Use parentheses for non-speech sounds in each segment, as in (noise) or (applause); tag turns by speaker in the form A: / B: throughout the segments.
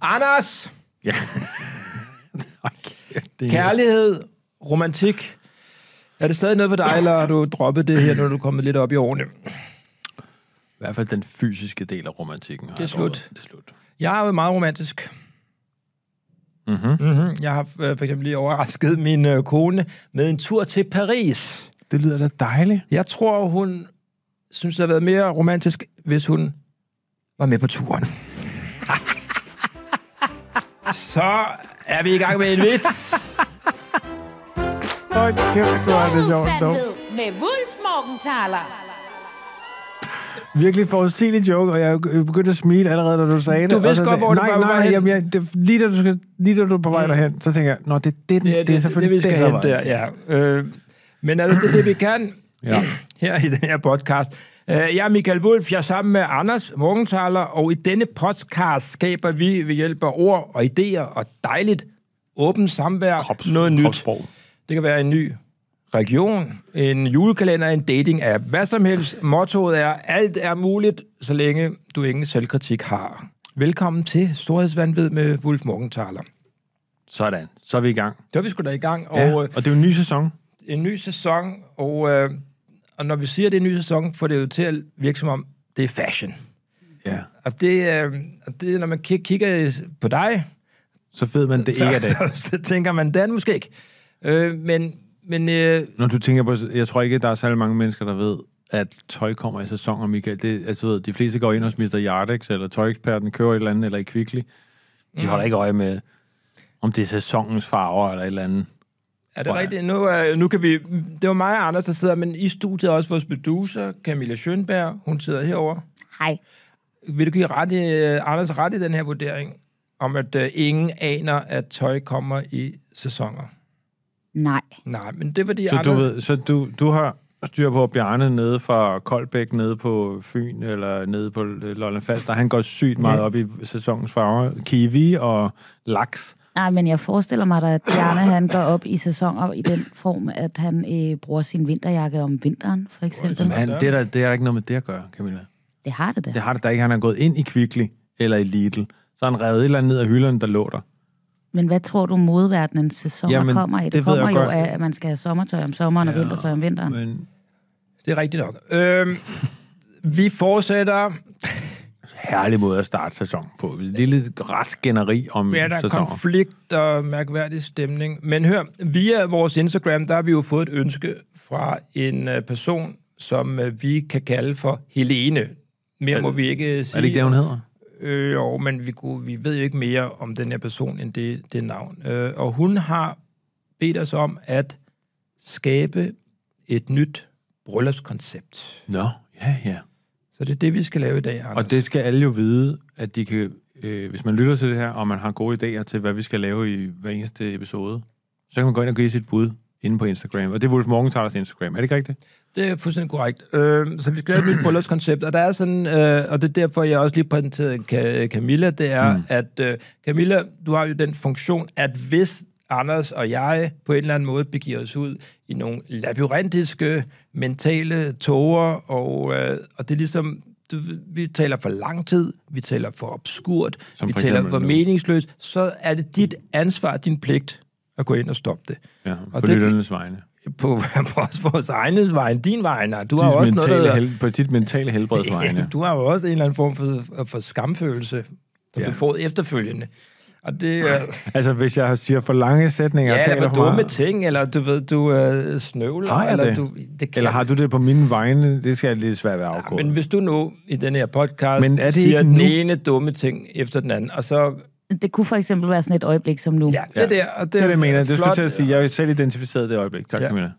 A: Anders!
B: Ja. (laughs) det
A: Kærlighed, romantik. Er det stadig noget for dig, eller har du droppet det her, når du er kommet lidt op i årene?
B: I hvert fald den fysiske del af romantikken.
A: Det er slut.
B: Det er slut.
A: Jeg er jo meget romantisk.
B: Mm-hmm.
A: Mm-hmm. Jeg har øh, for eksempel lige overrasket min øh, kone med en tur til Paris.
B: Det lyder da dejligt.
A: Jeg tror, hun synes, det havde været mere romantisk, hvis hun var med på turen. Så er vi i gang med en vits.
B: Hold kæft, hvor er det sjovt. dog.
C: Med Wulfsmorgenthaler.
B: Virkelig forudsigelig joke, og jeg begyndte at smile allerede, da du sagde det.
A: Du
B: Og
A: vidste godt, hvor
B: nej,
A: var,
B: nej, jamen, jeg, det, lige, da du skal, lige da du er på vej derhen, så tænker jeg, nå, det er det, det, det, det er selvfølgelig
A: det, vi skal
B: den, der
A: der, ja. Øh, men altså, det er det, vi kan
B: Ja. (clears throat)
A: her i den her podcast. Øh, Jeg er Michael Wolf, jeg er sammen med Anders Morgenthaler, og i denne podcast skaber vi ved hjælp af ord og idéer og dejligt åbent samvær
B: Krops,
A: noget nyt.
B: Kropssprog.
A: Det kan være en ny region, en julekalender, en dating-app, hvad som helst. Mottoet er, alt er muligt, så længe du ingen selvkritik har. Velkommen til Storhedsvandved med Wolf Morgenthaler.
B: Sådan, så er vi i gang.
A: Så er vi sgu da i gang, og
B: Ja,
A: øh,
B: og det er jo en ny sæson.
A: en ny sæson, og, øh, og når vi siger, at det er en ny sæson, får det jo til at virke som om, det er fashion.
B: Ja.
A: Og det, øh, og det når man kig- kigger på dig,
B: Så ved man, det
A: så,
B: ikke er det.
A: så, (laughs) så tænker man, det er det måske ikke. Øh, men men øh,
B: Når du tænker på, jeg tror ikke, der er særlig mange mennesker, der ved, at tøj kommer i sæsoner, Michael. Det, altså, ved, de fleste går ind hos Mr. Yardex, eller tøjeksperten kører et eller andet, eller i Kvickly. De
A: Mm.
B: holder ikke øje med, om det er sæsonens farver, eller et eller andet.
A: Er det rigtigt? Nu, øh, nu kan vi... Det var mig og Anders, der sidder, men i studiet er også vores producer, Camilla Schönberg. Hun sidder herovre.
C: Hej.
A: Vil du give ret i, øh, Anders ret i den her vurdering, om at øh, ingen aner, at tøj kommer i sæsoner?
C: Nej.
A: Nej, men det var de
B: Så
A: andre...
B: du, ved, så du, du har styr på Bjarne nede fra Koldbæk, nede på Fyn, eller nede på Lolland Falster. Han går sygt meget op i sæsonens farver. Kiwi og laks.
C: Nej, men jeg forestiller mig da, at Bjarne han går op i sæsoner i den form, at han øh, bruger sin vinterjakke om vinteren, for eksempel.
B: Men det er, der, det er der ikke noget med det at gøre, Camilla.
C: Det har det da.
B: Det har det da ikke. Han er gået ind i Kvickly eller i Lidl. Så han revet et eller andet ned af hylderne, der lå der.
C: Men hvad tror du, modverdenens sæsoner
B: Jamen,
C: kommer i? Det,
B: det
C: kommer jo
B: godt.
C: af, at man skal have sommertøj om sommeren og vintertøj om vinteren.
B: Men
A: Det er rigtigt nok. Øhm, vi fortsætter.
B: Herlig måde at starte sæson på. Et lille restgeneri om
A: Ja, der er
B: sæsoner.
A: konflikt og mærkværdig stemning. Men hør, via vores Instagram, der har vi jo fået et ønske fra en øh, person, som øh, vi kan kalde for Helene. Mere
B: Er
A: må
B: det-
A: vi ikke sige.
B: Er det ikke det, hun hedder?
A: Øh, jo, men vi, kunne, vi ved jo ikke mere om den her person end det, det navn. Øh, og hun har bedt os om at skabe et nyt bryllupskoncept.
B: Nå, ja, ja.
A: Så det er det, vi skal lave i dag, Anders.
B: Og det skal alle jo vide, at de kan, øh, hvis man lytter til det her, og man har gode idéer til, hvad vi skal lave i hver eneste episode, så kan man gå ind og give sit bud inde på Instagram. Og det er Wolf Morgenthalers Instagram. Er det ikke rigtigt?
A: Det er fuldstændig korrekt. Øh, så vi skal lave et nyt bryllupskoncept, og der er sådan, øh, og det er derfor, jeg også lige præsenterede Camilla, det er, mm. at øh, Camilla, du har jo den funktion, at hvis Anders og jeg på en eller anden måde begiver os ud i nogle labyrintiske mentale tåger, og, øh, og det er ligesom, du, vi taler for lang tid, vi taler for obskurt,
B: Som
A: vi
B: for
A: taler for meningsløst, så er det dit ansvar, din pligt at gå ind og stoppe det.
B: Ja,
A: Og
B: på
A: det-
B: lytternes vegne.
A: På, (laughs) på også vores egne vegne, din vegne. Du har
B: Dit
A: også noget,
B: mentale
A: der,
B: hel, på dit mentale helbreds vegne. (laughs)
A: du har jo også en eller anden form for, for skamfølelse, som
B: Ja.
A: du får efterfølgende. Og det er (laughs)
B: Altså, hvis jeg siger for lange sætninger og
A: ja,
B: taler
A: eller
B: for
A: dumme
B: meget,
A: ting, eller du ved, du øh, snøvler.
B: Har jeg
A: eller
B: det?
A: Du, det kan,
B: eller har du det på mine vegne, det skal jeg lidt svært være
A: ja,
B: afgået.
A: Men hvis du nu i den her podcast
B: Men er det
A: siger den
B: nu?
A: ene dumme ting efter den anden, og så...
C: Det kunne for eksempel være sådan et øjeblik som nu.
A: Ja, det
B: Ja.
A: der. Og det,
B: det er det, jeg mener. Det
A: flot.
B: skulle til at sige. Jeg har selv identificeret det øjeblik. Tak,
A: Ja.
B: ja. Camilla.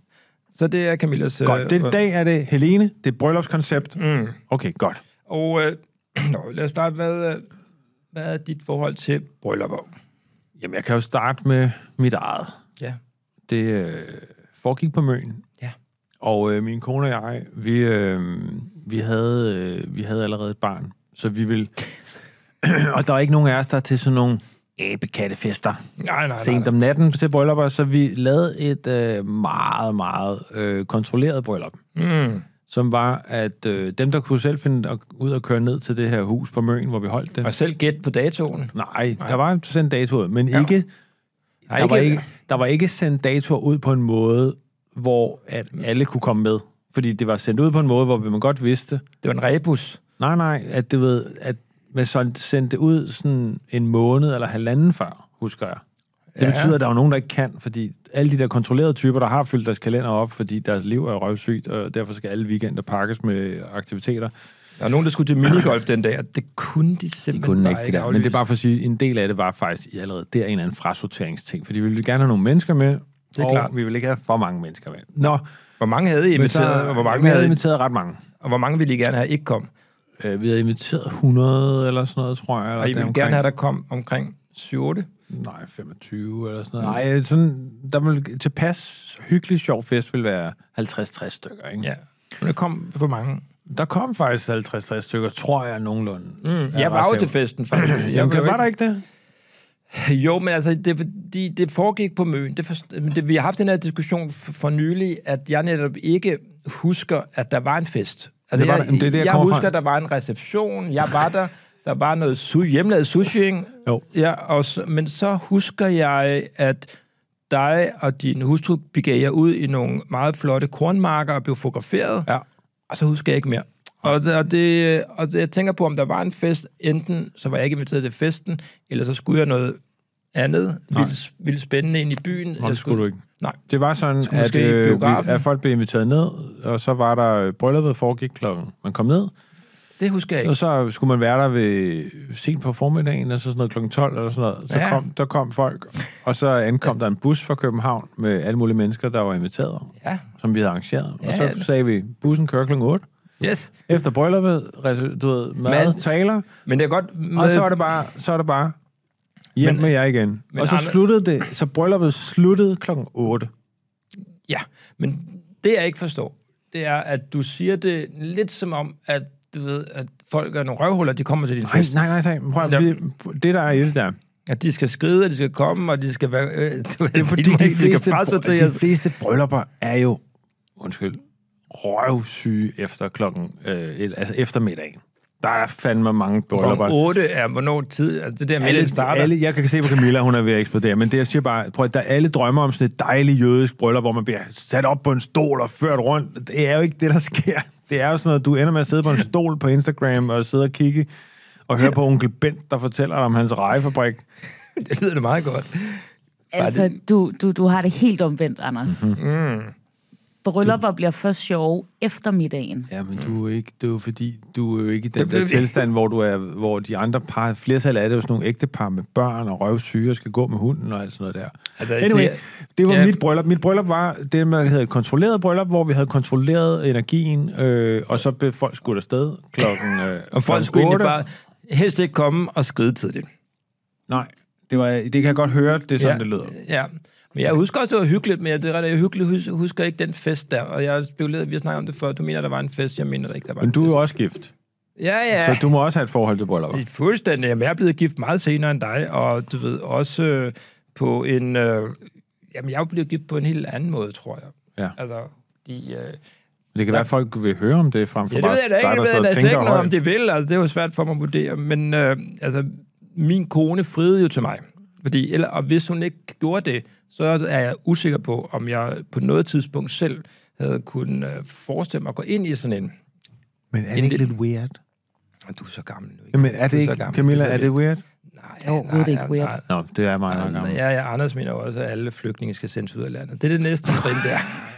A: Så det er Camillas... øh,
B: Godt. Det, I dag er det Helene. Det er bryllupskoncept.
A: Mm.
B: Okay, godt.
A: Og øh, (clears throat) nå, lad os starte med, øh, hvad er dit forhold til bryllupper?
B: Jamen, jeg kan jo starte med mit eget.
A: Ja.
B: Det øh, foregik på Møn.
A: Ja.
B: Og øh, min kone og jeg, vi, øh, vi, havde, øh, vi havde allerede et barn. Så vi vil... (coughs) og der er ikke nogen af os, der er til sådan nogle æbekattefester
A: Nej, nej,
B: sent om natten til bryllupper, så vi lavede et øh, meget, meget øh, kontrolleret bryllup.
A: Mm.
B: Som var, at øh, dem, der kunne selv finde at- ud og køre ned til det her hus på Møn, hvor vi holdt det.
A: Og selv gæt på datoen.
B: Nej, der var sendt datoer men
A: Ja.
B: ikke,
A: Nej,
B: der, var
A: ikke-
B: ikke, der var ikke sendt datoer ud på en måde, hvor at alle kunne komme med. Fordi det var sendt ud på en måde, hvor man godt vidste,
A: Det var en rebus.
B: nej, nej, at det ved, at man så sendte det ud sådan en måned eller halvanden før, husker jeg. Det
A: Ja.
B: betyder, at der er jo nogen, der ikke kan, fordi alle de der kontrollerede typer, der har fyldt deres kalender op, fordi deres liv er røvsygt, og derfor skal alle weekender pakkes med aktiviteter.
A: Der var nogen, der skulle til minigolf den dag, og det kunne de simpelthen
B: De kunne
A: bare
B: ikke det der. Men det er bare for at sige, en del af det var faktisk allerede der en eller anden frasorteringsting, fordi vi ville gerne have nogle mennesker med,
A: Det er
B: og
A: klart.
B: vi ville ikke have for mange mennesker med. Nå,
A: Hvor mange havde I
B: så,
A: inviteret, og hvor mange,
B: vi havde
A: havde,
B: inviteret ret mange.
A: og hvor mange ville I gerne have ikke kom?
B: Øh, vi havde inviteret 100 eller sådan noget, tror jeg. Eller
A: Og I ville
B: deromkring.
A: gerne have, der kom omkring 7-8?
B: Nej, 25 eller sådan noget. Nej, sådan, der vil tilpas hyggelig sjov fest vil være 50-60 stykker, ikke?
A: Ja. Men der kom for mange.
B: Der kom faktisk 50-60 stykker, tror jeg, nogenlunde.
A: Mm, jeg,
B: er
A: var jo til festen, faktisk. (clears throat) Jeg
B: Jamen,
A: blev
B: var der ikke det? (laughs)
A: Jo, men altså, det, fordi, det foregik på Møn. Det, men det, vi har haft den her diskussion for nylig, at jeg netop ikke husker, at der var en fest. Altså,
B: Det var
A: jeg,
B: det er det, jeg
A: jeg husker,
B: fra.
A: at der var en reception. Jeg var der. (laughs) Der var noget su- hjemmelavet sushi, ikke?
B: Jo.
A: Ja, og så, men så husker jeg, at dig og din hustru begav jer ud i nogle meget flotte kornmarker og blev fotograferet.
B: Ja.
A: Og så husker jeg ikke mere. Og, det, og, det, og det, jeg tænker på, om der var en fest, enten så var jeg ikke inviteret til festen, eller så skulle jeg noget andet,
B: Nej.
A: vildt, vildt spændende ind i byen. Jeg
B: det skulle du ikke.
A: Nej.
B: Det var sådan, at, øh, at folk blev inviteret ned, og så var der øh, brylluppet foregik klokken. Man kom ned,
A: Det husker jeg ikke.
B: og så skulle man være der ved sent på formiddagen, altså sådan noget klokken 12 eller sådan noget. Så
A: Ja.
B: kom, der kom folk, og så ankom der en bus fra København med alle mulige mennesker, der var inviteret,
A: Ja,
B: som vi havde arrangeret. Og
A: Ja,
B: så
A: ja.
B: sagde vi, bussen kører klokken 8.
A: yes.
B: Efter brylluppet, du ved, mad,
A: Men-
B: taler,
A: Men det er godt...
B: og så er det bare, så er det bare hjem
A: Men-
B: med jer igen.
A: men
B: og så
A: Arne-
B: sluttede det, så brylluppet sluttede klokken 8.
A: Ja, men det jeg ikke forstår, det er, at du siger det lidt som om, at du ved, at folk er nogle røvhuller, de kommer til din fest.
B: nej, nej, nej. Prøv, at- det, det, der er i det der,
A: At de skal skride, og de skal komme, og de skal være... Øh, (laughs) det
B: er fordi, de,
A: de
B: fleste,
A: skal frasortere
B: de fleste bryllupper er jo, undskyld, røvsyge efter klokken, øh, altså eftermiddagen. Der er fandme mange bryllupper.
A: Klokken 8 er hvornår tid, altså det der med,
B: Alle,
A: det starter.
B: alle, jeg kan se på Camilla, hun er ved at eksplodere, men det jeg siger bare, prøv, at der alle drømmer om sådan et dejligt jødisk bryllup, hvor man bliver sat op på en stol og ført rundt. Det er jo ikke det, der sker. Det er jo sådan noget, du ender med at sidde på en stol på Instagram og sidde og kigge og høre på onkel Bent, der fortæller dig om hans rejefabrik. (laughs)
A: Det lyder da meget godt.
C: Altså, du, du, du har det helt omvendt, Anders.
B: Mhm.
C: Mm. Bryllupper bliver først sjove eftermiddagen.
B: Ja, men du er jo ikke, det er jo fordi, du er jo ikke i den
A: Det blev
B: der
A: vi-
B: tilstand, hvor, du er, hvor de andre par, flertal af det er jo sådan nogle ægtepar med børn og røvsyge og skal gå med hunden og alt sådan noget der.
A: Altså,
B: Anyway,
A: det-
B: det var
A: ja.
B: mit bryllup. Mit bryllup var det, man hedder et kontrolleret bryllup, hvor vi havde kontrolleret energien, øh, og så blev folk skudt afsted klokken øh, (laughs)
A: Og folk skulle egentlig bare helst ikke komme og skride tidligt.
B: Nej, det, var, det kan jeg godt høre, det er sådan, det lyder.
A: Ja, men jeg husker også, det var hyggeligt, men det er ret hyggeligt. Jeg husker ikke den fest der, og jeg har spekuleret, vi har snakket om det før. Du mener, der var en fest, jeg mener der ikke, der var
B: Men
A: en
B: du er jo også gift,
A: Ja, ja.
B: så du må også have et forhold til bryllupper.
A: Fuldstændig. Jamen, jeg er blevet gift meget senere end dig, og du ved, også øh, på en... Øh, jamen, jeg er blevet gift på en helt anden måde, tror jeg.
B: Ja.
A: Altså, de... Øh,
B: Det kan være, at folk vil høre om det frem for
A: Ja, det ved jeg da ikke.
B: dig,
A: Jeg
B: der
A: ved
B: og
A: slet
B: tænker
A: ikke noget om det vil. Altså, det er jo svært for mig at vurdere. Men øh, altså, min kone friede jo til mig. Fordi, eller, og hvis hun ikke gjorde det, så er jeg usikker på, om jeg på noget tidspunkt selv havde kunnet øh, forestille mig at gå ind i sådan en...
B: Men er det ikke
A: lidt-
B: weird?
A: Du er så gammel nu. Ikke?
B: Jamen, er det ikke,
A: gammel.
B: Camilla, er det weird?
A: Nej,
C: Overhovedet ikke weird.
B: Nå, det er er
A: Nej,
B: gammel.
A: ja, ja, Anders mener også, at alle flygtninge skal sendes ud af landet. Det er det næste trin der. (laughs)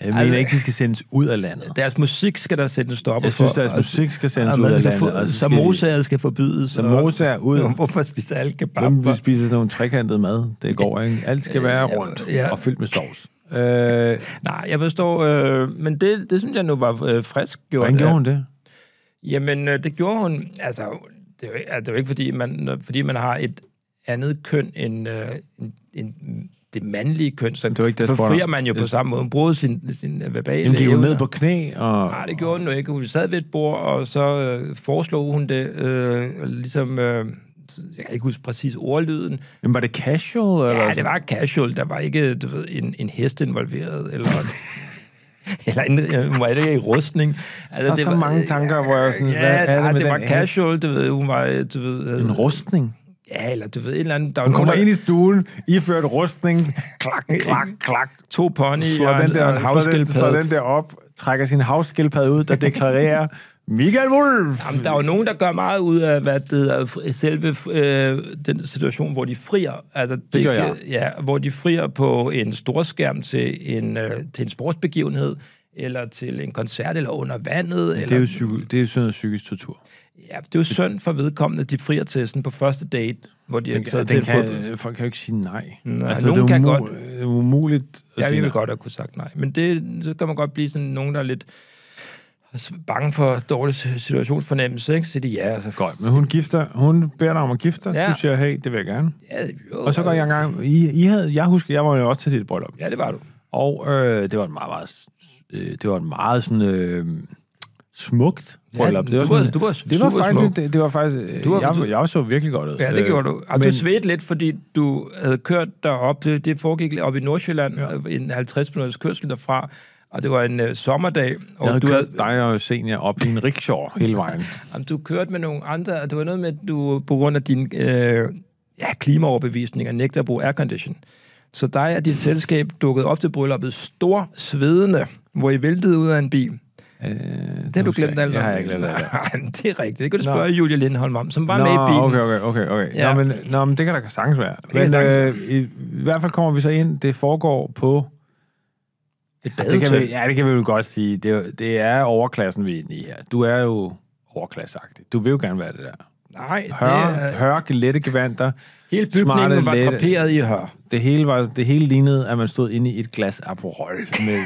B: Jeg mener
A: Altså-
B: ikke, de skal sendes ud af landet.
A: Deres musik skal der sættes stopper
B: Jeg synes,
A: for.
B: deres musik skal sendes
A: og
B: ud af landet.
A: få- Samosaer skal forbydes.
B: Samosaer ud. (laughs)
A: Hvorfor spiser alle kebab?
B: Hvem vil spise sådan nogle trekantede mad? Det går ikke. Alt skal være
A: Ja,
B: rundt
A: ja.
B: og fyldt med sovs. Øh,
A: Nej, jeg forstår, øh, men det, det synes jeg nu var øh, frisk gjort.
B: hvordan gjorde hun det?
A: Jamen, øh, det gjorde hun, altså, det er jo, ikke- altså, det er jo ikke, fordi man, fordi man har et andet køn end, øh, end, end det mandlige køn, så
B: Det var ikke det, jeg
A: forfrier man jo på
B: Jeg-
A: samme måde. Hun bruger sin, sin øh, verbale
B: Jamen, gik hun
A: evner.
B: ned på knæ og...
A: Nej, det gjorde hun jo ikke. Hun sad ved et bord, og så øh, foreslog hun det, øh, ligesom, øh, jeg kan ikke huske præcis ordlyden.
B: Jamen, var det casual? Eller
A: Ja, det var casual. Der var ikke, du ved, en, en hest involveret, eller... (laughs) Eller en, øh, hun var ikke i rustning. Altså,
B: Der er så mange tanker, hvor jeg sådan,
A: ja,
B: hvad er det
A: nej, det var casual, du ved, hun var, du ved... øh,
B: En rustning.
A: Ja, eller du ved, et eller andet... Der
B: Hun kommer ind i stuen, iført rustning, klak, klak, klak,
A: to pony
B: slår
A: og,
B: den
A: en,
B: der,
A: og en
B: den, slår
A: havskildpadde.
B: den der op, trækker sin havskildpadde ud, der deklarerer, Michael Wolf!
A: Jamen, der er jo nogen, der gør meget ud af, hvad det f- selve øh, den situation, hvor de frier. Altså, det,
B: gør
A: kan-
B: jeg.
A: Ja, hvor de frier på en storskærm til en, øh, til en sportsbegivenhed, eller til en koncert, eller under vandet.
B: Det
A: eller,
B: er jo, psyko, det er jo sådan noget psykisk tortur.
A: Ja, det er jo synd for vedkommende, de frier til sådan på første date, hvor de
B: Den,
A: er taget til en fodbold.
B: kan, folk kan jo ikke sige nej.
A: Nej,
B: altså,
A: nogen
B: det er
A: kan godt.
B: det er umuligt
A: Ja,
B: sige
A: vi vil
B: nej.
A: godt have kunne sagt nej. Men det, så kan man godt blive sådan nogen, der er lidt bange for dårlig situationsfornemmelse, ikke? Så de ja, altså.
B: Godt, men hun gifter, hun beder dig om at gifte.
A: Ja.
B: Du siger, hey, det vil jeg gerne.
A: Ja, jo,
B: Og så går jeg i gang. I, I havde, jeg husker, jeg var jo også til dit bryllup.
A: Ja, det var du.
B: Og øh, det var et meget, meget, øh, det var et meget sådan, øh, smukt bryllup.
A: Ja,
B: det var,
A: du
B: sådan,
A: du var
B: det var faktisk,
A: smuk.
B: det, det var faktisk, øh,
A: Du var-
B: jeg,
A: du-
B: jeg så virkelig godt ud.
A: Ja, det
B: Øh,
A: gjorde du. Og
B: men-
A: du svedte lidt, fordi du havde kørt derop. Det, det foregik op i Nordsjælland, ja. en 50 minutters kørsel derfra. Og det var en øh, sommerdag. Og
B: Jeg havde
A: du,
B: kørt dig og senior op i en rickshaw hele vejen. (laughs)
A: Jamen, du kørte med nogle andre, det var noget med, at du på grund af din øh, ja, klimaoverbevisninger nægter at bruge aircondition. Så dig og dit selskab dukkede op til brylluppet stor svedende, hvor I væltede ud af en bil.
B: Øh,
A: Det har du glemt alt om.
B: Jeg har ikke glemt alt
A: det er rigtigt. Det kan du
B: Nå.
A: spørge Julie Lindholm om, som var
B: Nå,
A: med i bilen.
B: okay, okay, okay. okay.
A: Ja.
B: Nå, men, nå, men det kan da sagtens være. Men øh, i, i hvert fald kommer vi så ind. Det foregår på...
A: Et
B: Det kan vi, ja, det kan vi vel godt sige. Det, er- det er overklassen, vi er inde i her. Du er jo overklasseagtig. Du vil jo gerne være det der.
A: Nej, det
B: Hør,
A: er,
B: hør lette gevanter.
A: hele bygningen
B: smarte,
A: var
B: lette-
A: draperet i hør.
B: Det hele, var, det hele lignede, at man stod inde i et glas Aperol med,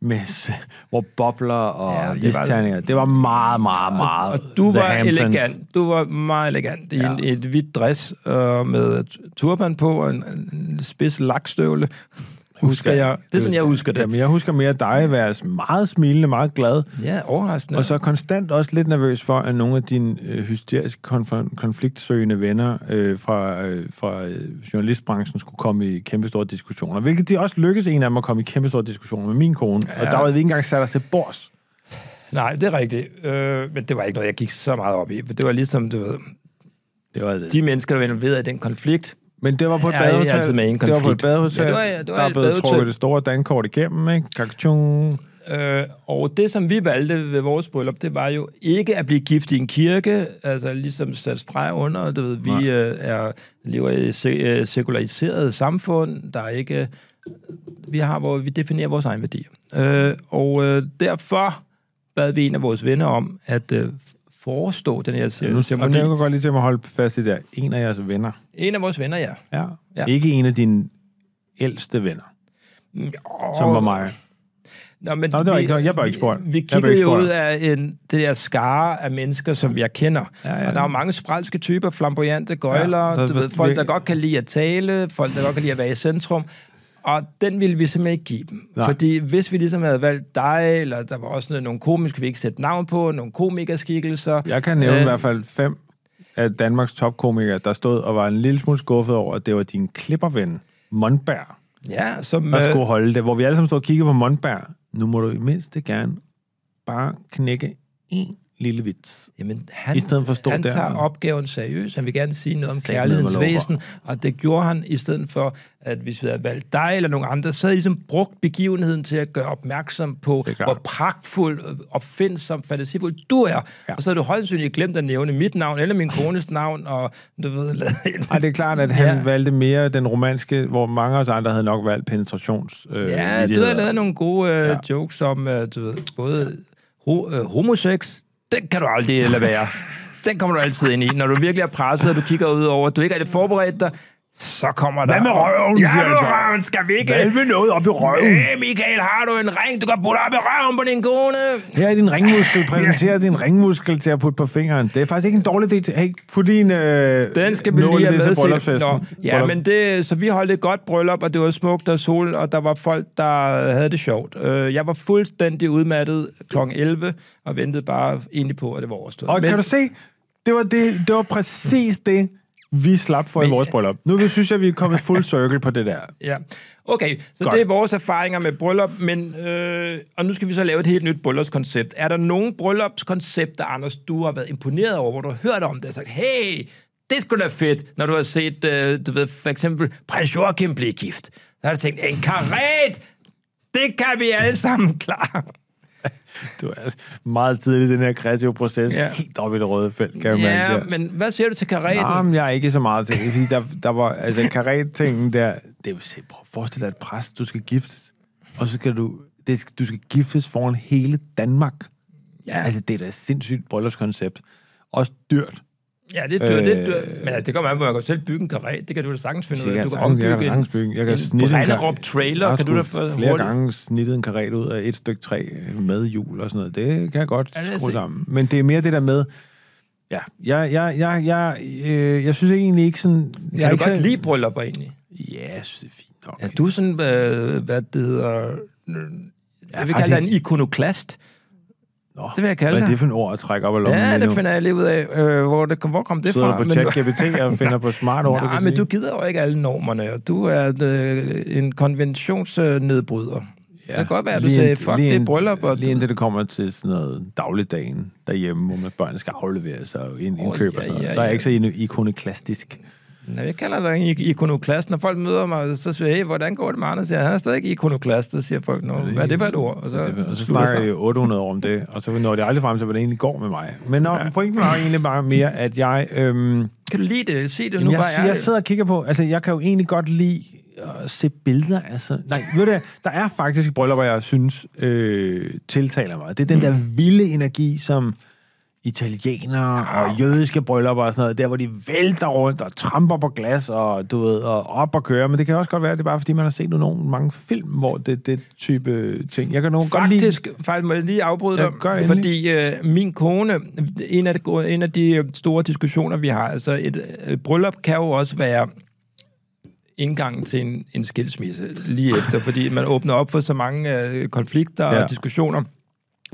B: med, hvor bobler og
A: Ja,
B: ja,
A: det var-
B: isterninger. Det var meget, meget, meget
A: Og du
B: The
A: var
B: Hamptons.
A: elegant. Du var meget elegant i ja. en, et hvidt dress øh, med turban på og en, en spids lakstøvle. Husker jeg. Det er sådan, jeg husker det.
B: Jamen, jeg husker mere dig være meget smilende, meget glad,
A: Ja, overraskende.
B: og så konstant også lidt nervøs for, at nogle af dine øh, hysterisk konf- konfliktsøgende venner øh, fra, øh, fra øh, journalistbranchen skulle komme i kæmpe store diskussioner. Hvilket de også lykkedes en af dem at komme i kæmpe store diskussioner med min kone. Ja. Og der var vi ikke engang sat os til bords.
A: Nej, det er rigtigt. Øh, men det var ikke noget, jeg gik så meget op i. Det var ligesom, du ved,
B: Det var det.
A: de mennesker, der var involveret i den konflikt.
B: Men det var på et
A: er
B: badehotel. Det var på et
A: konflikt.
B: badehotel.
A: Ja, det var- det var
B: der er
A: et
B: blevet
A: badehotel.
B: trukket det store dankort igennem, ikke? Kakachung.
A: Øh, og det, som vi valgte ved vores bryllup, det var jo ikke at blive gift i en kirke, altså ligesom sat streg under, du ved, vi øh, er, lever i et se, øh, sekulariseret samfund, der er ikke, vi har, hvor vi definerer vores egen værdier. Øh, og øh, derfor bad vi en af vores venner om at øh, forestå den her
B: Ja, nu, og
A: ceremoni.
B: det kan godt lige til at holde fast i der. En af jeres venner.
A: En af vores venner, ja.
B: Ja.
A: Ja.
B: Ikke en af dine ældste venner, som var mig.
A: Nå, men
B: Nå, det var ikke- jeg var ikke spurgt.
A: Vi
B: blev
A: kiggede jo ud af en, det der skare af mennesker, som jeg kender.
B: Ja, ja.
A: Og der er jo mange spralske typer, flamboyante gøjler,
B: Ja, der-
A: du ved, folk,
B: vi-
A: der godt kan lide at tale, folk, der godt kan lide at være i centrum. Og den ville vi simpelthen ikke give dem.
B: Nej.
A: Fordi hvis vi ligesom havde valgt dig, eller der var også noget- nogle komiske, vi ikke sætte navn på, nogle komikerskikkelser.
B: Jeg kan nævne
A: Øh,
B: i hvert fald fem af Danmarks topkomikere, der stod og var en lille smule skuffet over, at det var din klipperven, Mondberg,
A: Ja, som...
B: der
A: øh,
B: skulle holde det. Hvor vi alle sammen stod og kiggede på Mondberg. Nu må du i mindste gerne bare knække en lille vits.
A: Jamen, han,
B: I stedet for at stå
A: han
B: der
A: tager opgaven seriøst. Han vil gerne sige noget om kærlighedens væsen, og det gjorde han i stedet for, at hvis vi havde valgt dig eller nogen andre, så havde I ligesom brugt begivenheden til at gøre opmærksom på, hvor pragtfuld, øh, opfindsom, fantasifuld du er.
B: Ja.
A: Og så har du højst sandsynligt glemt at nævne mit navn eller min kones (laughs) navn, og du ved...
B: Ej, det er klart, at han
A: Ja.
B: valgte mere den romanske, hvor mange af os andre havde nok valgt penetrations. Øh,
A: Ja, du har lavet nogle gode øh,
B: ja.
A: jokes om, øh, du ved, både ho- øh, homosex, den kan du aldrig lade være. Den kommer du altid ind i. Når du virkelig er presset, og du kigger ud over, du ikke er det forberedt dig, så kommer der...
B: Hvad med røven,
A: Ja, med røven, skal vi ikke...
B: Hvad med noget op i røven?
A: Hey, Michael, har du en ring, du kan putte op i røven på din kone?
B: Her er din ringmuskel. Præsentere din ringmuskel til at putte på fingeren. Det er faktisk ikke en dårlig idé. Hey, put din øh,
A: Den skal vi lige have med til. Nå, ja,
B: Bryllup.
A: men det, så vi holdt et godt bryllup, og det var smukt og sol, og der var folk, der havde det sjovt. Øh, Jeg var fuldstændig udmattet kl. 11, og ventede bare egentlig på, at det var overstået.
B: Og
A: men,
B: kan du se, det var, det, det var præcis det, vi slap for i
A: Men-
B: vores bryllup. Nu synes jeg, vi er kommet full circle på det der.
A: Ja. Okay, så
B: Godt.
A: det er vores erfaringer med bryllup, men, øh, og nu skal vi så lave et helt nyt bryllupskoncept. Er der nogen bryllupskoncepter, Anders, du har været imponeret over, hvor du har hørt om det og sagt, hey, det skulle da fedt, når du har set, øh, du ved, for eksempel prins Joachim blive gift. Så har du tænkt, en karet, det kan vi alle sammen klare.
B: Du er meget tidligt i den her kreative proces.
A: Ja.
B: Helt op i det røde felt, kan mærke
A: Ja, men hvad siger du til kareten?
B: Nå, men jeg er ikke så meget til det, fordi der, der var, altså karet-tingen der, det vil sige, prøv at forestille dig et præst, du skal giftes, og så skal du, det, du skal giftes foran hele Danmark.
A: Ja,
B: Altså, det er da et sindssygt bryllupskoncept. Også dyrt.
A: Ja det er dyrt, det er
B: øh,
A: dyrt. Men altså, det kommer an på, man kan selv bygge en karet. Det kan du da sagtens finde ud
B: Jeg
A: af. Du kan
B: sagtens, jeg kan
A: ombygge
B: sagtens
A: en,
B: bygge. Jeg kan
A: en
B: snitte en
A: trailer.
B: Jeg
A: Kan du da få
B: flere
A: hurtigt?
B: gange snittet en karet ud af et stykke træ med hjul og sådan noget. Det kan jeg godt
A: Ja,
B: skrue sammen. Men det er mere det der med, ja, jeg, jeg, jeg, jeg, øh, jeg synes egentlig ikke sådan... jeg
A: Kan du
B: ikke
A: godt
B: så-
A: lide bryllupper egentlig?
B: Ja, jeg synes, det er fint nok.
A: Er du sådan, øh, hvad det hedder... øh, Jeg vil
B: faktisk
A: kalde dig en ikonoklast.
B: Nå,
A: det vil jeg kalde
B: Hvad er det for en ord at trække op af lommen
A: Ja, det finder jeg lige ud af. Øh, hvor, det hvor kom det
B: Sidder
A: fra?
B: du på chat-GPT og (laughs) finder på smart ord,
A: Nej, men
B: sige?
A: du gider jo ikke alle normerne, du er øh, en konventionsnedbryder. Ja, det kan godt være, at du sagde, fuck, det er bryllup. Og
B: Lige indtil det kommer til sådan noget dagligdagen derhjemme, hvor man børn skal afleveres og ind,
A: Åh,
B: indkøb og
A: ja,
B: sådan noget.
A: ja,
B: Så er jeg
A: ja.
B: ikke så ikonoklastisk.
A: Nej, jeg kalder dig ikonoklast. Når folk møder mig, så siger jeg, hey, hvordan går det med Anders? Jeg er stadig ikke ikonoklast. Så siger folk, Nå, hvad er det for et ord? Og så,
B: det, og så snakker jeg 800 år om det, og så når det aldrig frem til, hvordan det egentlig går med mig. Men når, ja. pointen var egentlig bare mere, at jeg... Øhm,
A: Kan du lide det? Sig det nu
B: Jamen, jeg,
A: bare
B: jeg, jeg sidder og kigger på, altså jeg kan jo egentlig godt lide at se billeder. Altså, nej, ved du, der er faktisk bryllupper, jeg synes øh, tiltaler mig. Det er den der vilde energi, som italienere og jødiske bryllupper og sådan noget, der hvor de vælter rundt og tramper på glas og, du ved, og op og kører. Men det kan også godt være, at det er bare fordi, man har set nogle mange film, hvor det det type ting. Jeg kan nogen godt lide...
A: Faktisk, faktisk må jeg lige afbryde dig,
B: gør
A: fordi øh, min kone, en af, de, en af de store diskussioner, vi har, altså et øh, bryllup kan jo også være indgangen til en, en skilsmisse lige efter, (laughs) fordi man åbner op for så mange øh, konflikter ja.
B: Ja.
A: og diskussioner.